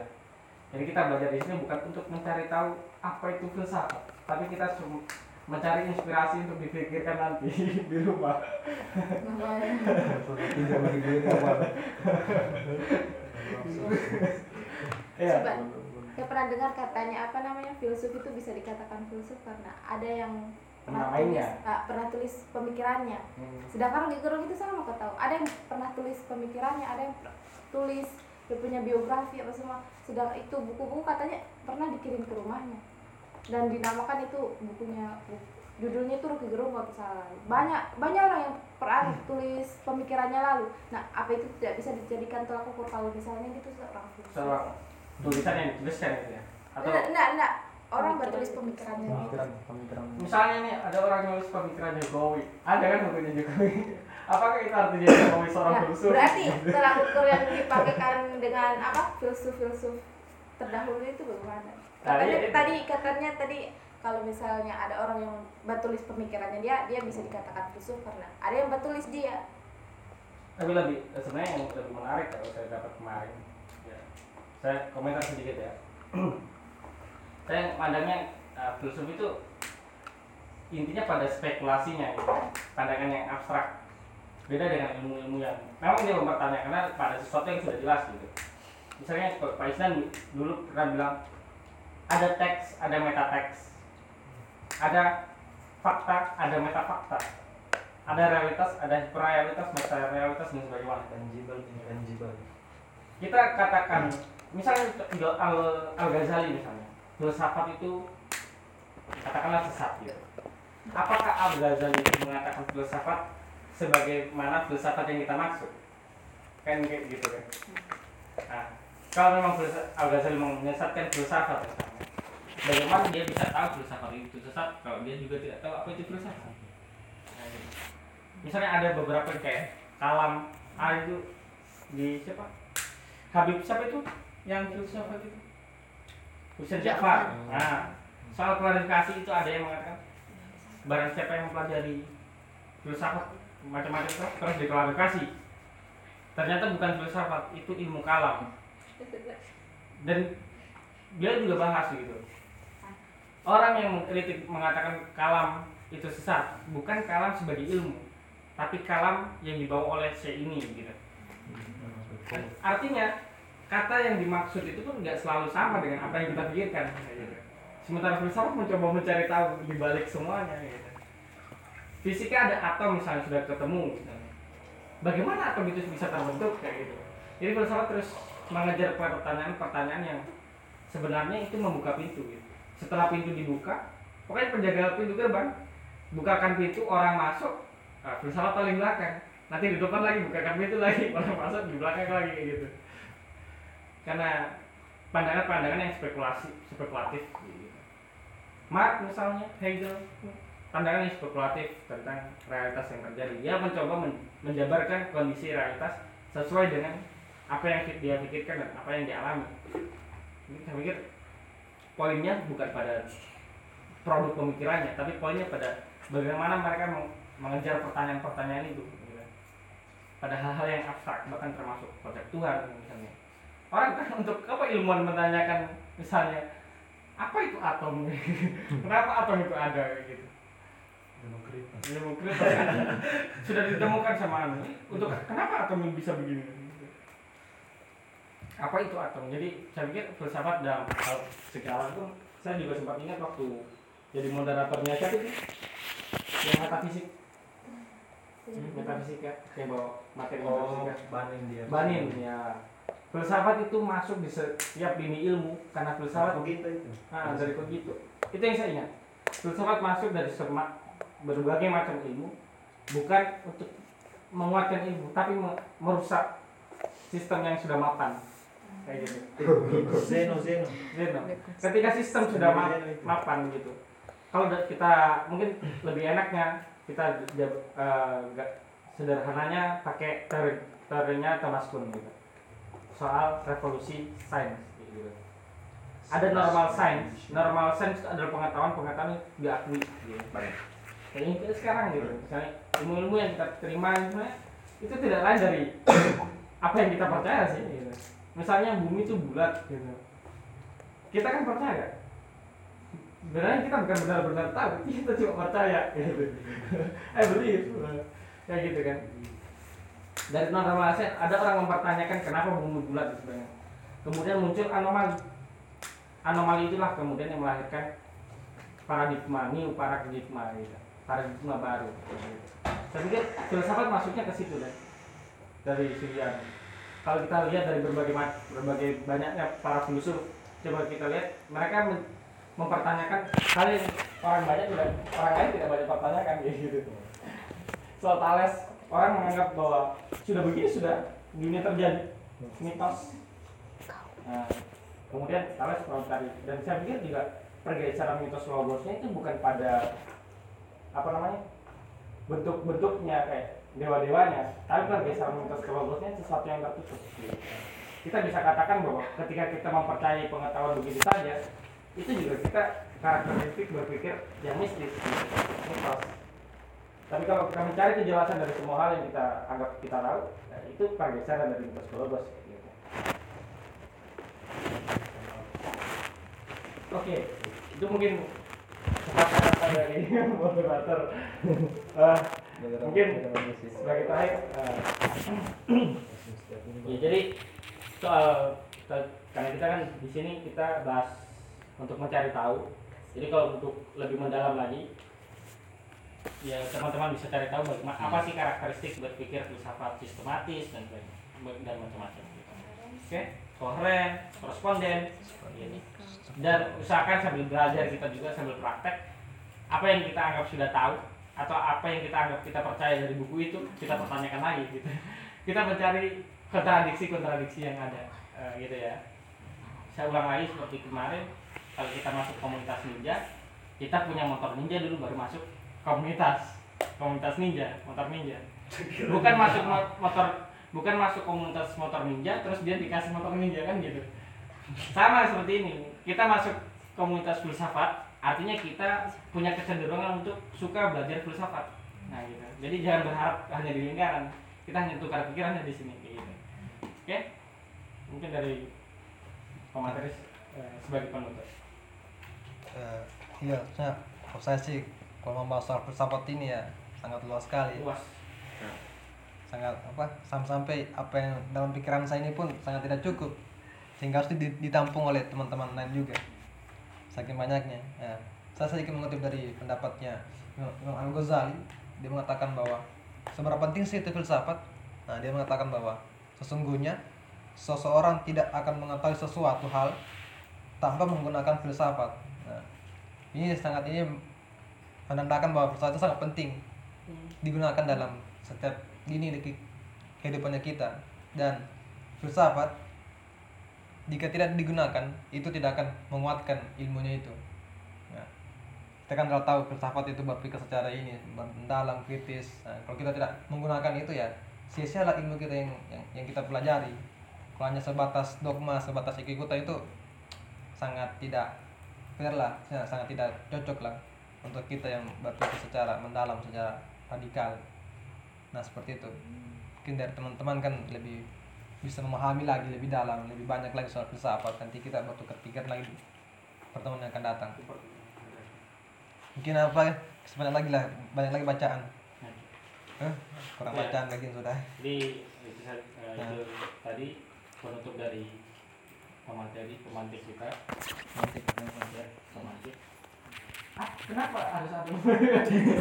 jadi kita belajar di sini bukan untuk mencari tahu apa itu filsafat tapi kita sem- mencari inspirasi untuk dipikirkan nanti di rumah? Iya. Coba saya pernah dengar katanya apa namanya filsuf itu bisa dikatakan filsuf karena ada yang pernah tulis ah, pernah tulis pemikirannya Hmm. sedangkan di Gerung itu sama kau tahu ada yang pernah tulis pemikirannya ada yang tulis dia punya biografi apa semua. Sedang itu buku-buku katanya pernah dikirim ke rumahnya. Dan dinamakan itu bukunya bu- judulnya itu Rocky Gerung kalau salah. Banyak banyak orang yang pernah tulis pemikirannya lalu. Nah apa itu tidak bisa dijadikan tolak ukur kalau misalnya itu seorang filsuf Seorang tulisan yang dituliskan gitu ya? Atau enggak enggak enggak. Orang bertulis pemikirannya. Pemikiran pemikiran. Misalnya nih ada orang yang nulis pemikiran Jokowi. Ada kan bukunya Jokowi apakah itu artinya Jokowi seorang Nah, filsuf berarti tolak ukur yang dipakaikan dengan apa filsuf-filsuf terdahulu itu bagaimana? Nah, Katanya iya, itu. tadi katanya tadi kalau misalnya ada orang yang bertulis pemikirannya dia dia bisa dikatakan filsuf karena ada yang bertulis dia. tapi lebih sebenarnya yang lebih menarik kalau saya dapat kemarin ya, saya komentar sedikit ya saya pandangnya uh, filsuf itu intinya pada spekulasinya gitu. pandangan yang abstrak beda dengan ilmu-ilmu yang memang dia mempertanyakan pada sesuatu yang sudah jelas gitu. Misalnya Pak Isnan dulu pernah bilang ada teks ada metateks ada fakta ada metafakta. Ada realitas ada realitas meta realitas dan sebagainya. Tangible intangible kita katakan misalnya al al Ghazali misalnya filsafat itu katakanlah sesat gitu. Apakah al Ghazali mengatakan filsafat sebagaimana filsafat yang kita maksud. Kan kayak gitu kan. Nah kalau memang al Ghazali menyesatkan filsafat bagaimana dia bisa tahu filsafat itu? Sesat kalau dia juga tidak tahu apa itu filsafat? Nah, gitu. misalnya ada beberapa kayak kalam A itu di siapa? Habib siapa itu? Yang filsafat itu? Husain Ja'far. nah soal klarifikasi itu ada yang mengatakan barang siapa yang mempelajari filsafat macam-macam terus diklarifikasi ternyata bukan filsafat itu ilmu kalam. Dan dia juga bahas gitu. Orang yang mengkritik mengatakan kalam itu sesat bukan kalam sebagai ilmu tapi kalam yang dibawa oleh si ini gitu. Artinya kata yang dimaksud itu pun nggak selalu sama dengan apa yang kita pikirkan. Sementara filsafat mencoba mencari tahu di balik semuanya gitu. Fisika ada atom misalnya sudah ketemu misalnya. bagaimana atom itu bisa terbentuk kayak gitu jadi filsafat terus mengejar pertanyaan-pertanyaan yang sebenarnya itu membuka pintu gitu. setelah pintu dibuka pokoknya penjaga pintu gerbang bukakan pintu orang masuk nah, filsafat paling belakang nanti di depan lagi bukakan pintu lagi orang masuk di belakang lagi gitu karena pandangan-pandangan yang spekulasi spekulatif gitu. Marx misalnya Hegel pandangan yang spekulatif tentang realitas yang terjadi. Dia mencoba men- menjabarkan kondisi realitas sesuai dengan apa yang dia pikirkan dan apa yang dialami. Ini saya pikir poinnya bukan pada produk pemikirannya tapi poinnya pada bagaimana mereka meng- mengejar pertanyaan-pertanyaan itu gitu. pada hal-hal yang abstrak bahkan termasuk konsep Tuhan misalnya. Orang kan untuk apa ilmuwan menanyakan misalnya apa itu atom? Kenapa atom itu ada? gitu Demokritus kan sudah ditemukan sama anu untuk kenapa atom bisa begini? Apa itu atom? Jadi saya pikir filsafat dalam hal segala itu saya juga sempat ingat waktu jadi moderatornya siapa itu? Yang metafisik. Metafisika yang bawa materi metafisika banin dia. Banin ya. Filsafat itu masuk di setiap lini ilmu karena filsafat begitu itu. Ah, dari begitu itu yang saya ingat. Filsafat masuk dari semak berbagai macam ilmu bukan untuk menguatkan ilmu tapi me- merusak sistem yang sudah mapan. Kayak gitu. Zeno Zeno. Zeno. ketika sistem sudah ma- mapan gitu. Kalau kita mungkin lebih enaknya kita ga- sederhananya pakai teori teorinya Thomas Kuhn gitu. Soal revolusi sains gitu. ada normal science normal itu adalah pengetahuan pengetahuan yang diakui gitu. Kita sekarang gitu misalnya ilmu-ilmu yang kita terima itu tidak lain dari apa yang kita percaya sih gitu. misalnya bumi itu bulat gitu. Kita kan percaya. Sebenarnya kita bukan benar-benar tahu kita cuma percaya gitu. Eh believe kayak gitu kan. Dari science ada orang mempertanyakan kenapa bumi bulat sebagainya kemudian muncul anomali. Anomali itulah kemudian yang melahirkan paradigma new paradigma gitu paradigma baru. Saya pikir filsafat masuknya ke situ deh dari sekian kalau kita lihat dari berbagai berbagai banyaknya para filsuf coba kita lihat mereka mempertanyakan hal yang orang banyak tidak orang lain tidak banyak pertanyakan gitu. Soal Thales orang menganggap bahwa sudah begini sudah dunia terjadi. Mitos. Nah, kemudian Thales tadi. Dan saya pikir juga pergeseran mitos logosnya itu bukan pada apa namanya bentuk-bentuknya kayak dewa-dewanya tapi pergeseran mitos ke logosnya sesuatu yang tertutup kita bisa katakan bahwa ketika kita mempercayai pengetahuan begitu saja itu juga kita karakteristik berpikir yang mistis mitos tapi kalau kita mencari kejelasan dari semua hal yang kita anggap kita tahu nah itu pergeseran dari mitos ke logos kayak gitu. Oke, itu mungkin dari moderator. Eh, mungkin sebagai terakhir, eh, ya jadi soal karena kita kan di sini kita bahas untuk mencari tahu. Jadi kalau untuk lebih mendalam lagi, ya teman-teman bisa cari tahu bagaimana apa sih karakteristik berpikir filsafat sistematis dan dan macam-macam. gitu. Oke, koheren, koresponden, gitu dan usahakan sambil belajar kita juga sambil praktek apa yang kita anggap sudah tahu atau apa yang kita anggap kita percaya dari buku itu kita pertanyakan lagi gitu. Kita mencari kontradiksi kontradiksi yang ada Eh, gitu ya. Saya ulang lagi seperti kemarin kalau kita masuk komunitas ninja kita punya motor ninja dulu baru masuk komunitas komunitas ninja motor ninja. Bukan masuk mo- motor bukan masuk komunitas motor ninja terus dia dikasih motor ninja kan gitu. Sama seperti ini kita masuk komunitas filsafat artinya kita punya kecenderungan untuk suka belajar filsafat. Nah gitu. Jadi jangan berharap hanya di lingkaran. Kita hanya tukar pikirannya di sini kayak gitu. Oke? Mungkin dari pemateris eh, sebagai penutup. Eh, iya saya kalau saya sih kalau membahas soal filsafat ini ya sangat luas sekali. Luas. Sangat apa sampai apa yang dalam pikiran saya ini pun sangat tidak cukup. Sehingga harus di- ditampung oleh teman-teman lain juga saking banyaknya. Ya, saya sedikit mengutip dari pendapatnya Imam Al Ghazali dia mengatakan bahwa seberapa penting sih itu filsafat? Nah dia mengatakan bahwa sesungguhnya seseorang tidak akan mengetahui sesuatu hal tanpa menggunakan filsafat. Nah, ini sangat ini menandakan bahwa filsafat itu sangat penting digunakan dalam setiap ke- kehidupannya kita. Dan filsafat jika tidak digunakan itu tidak akan menguatkan ilmunya itu. Nah, kita kan kalau tahu filsafat itu berpikir secara ini mendalam kritis nah, kalau kita tidak menggunakan itu ya sia-sialah ilmu kita yang, yang yang kita pelajari. Kalau hanya sebatas dogma sebatas ikikuta itu sangat tidak fair lah ya, sangat tidak cocok lah untuk kita yang berpikir secara mendalam secara radikal. Nah seperti itu. Mungkin dari teman-teman kan lebih bisa memahami lagi lebih dalam lebih banyak lagi soal filsafat nanti kita bertukar pikiran lagi pertemuan yang akan datang. Mungkin apa ya? Sebanyak lagi lah banyak lagi bacaan. Hah? kurang Ya. bacaan lagi sudah. Jadi itu, sa- eh, itu tadi penutup dari pemateri pemantik kita. Ya pemantik. Ah kenapa harus ada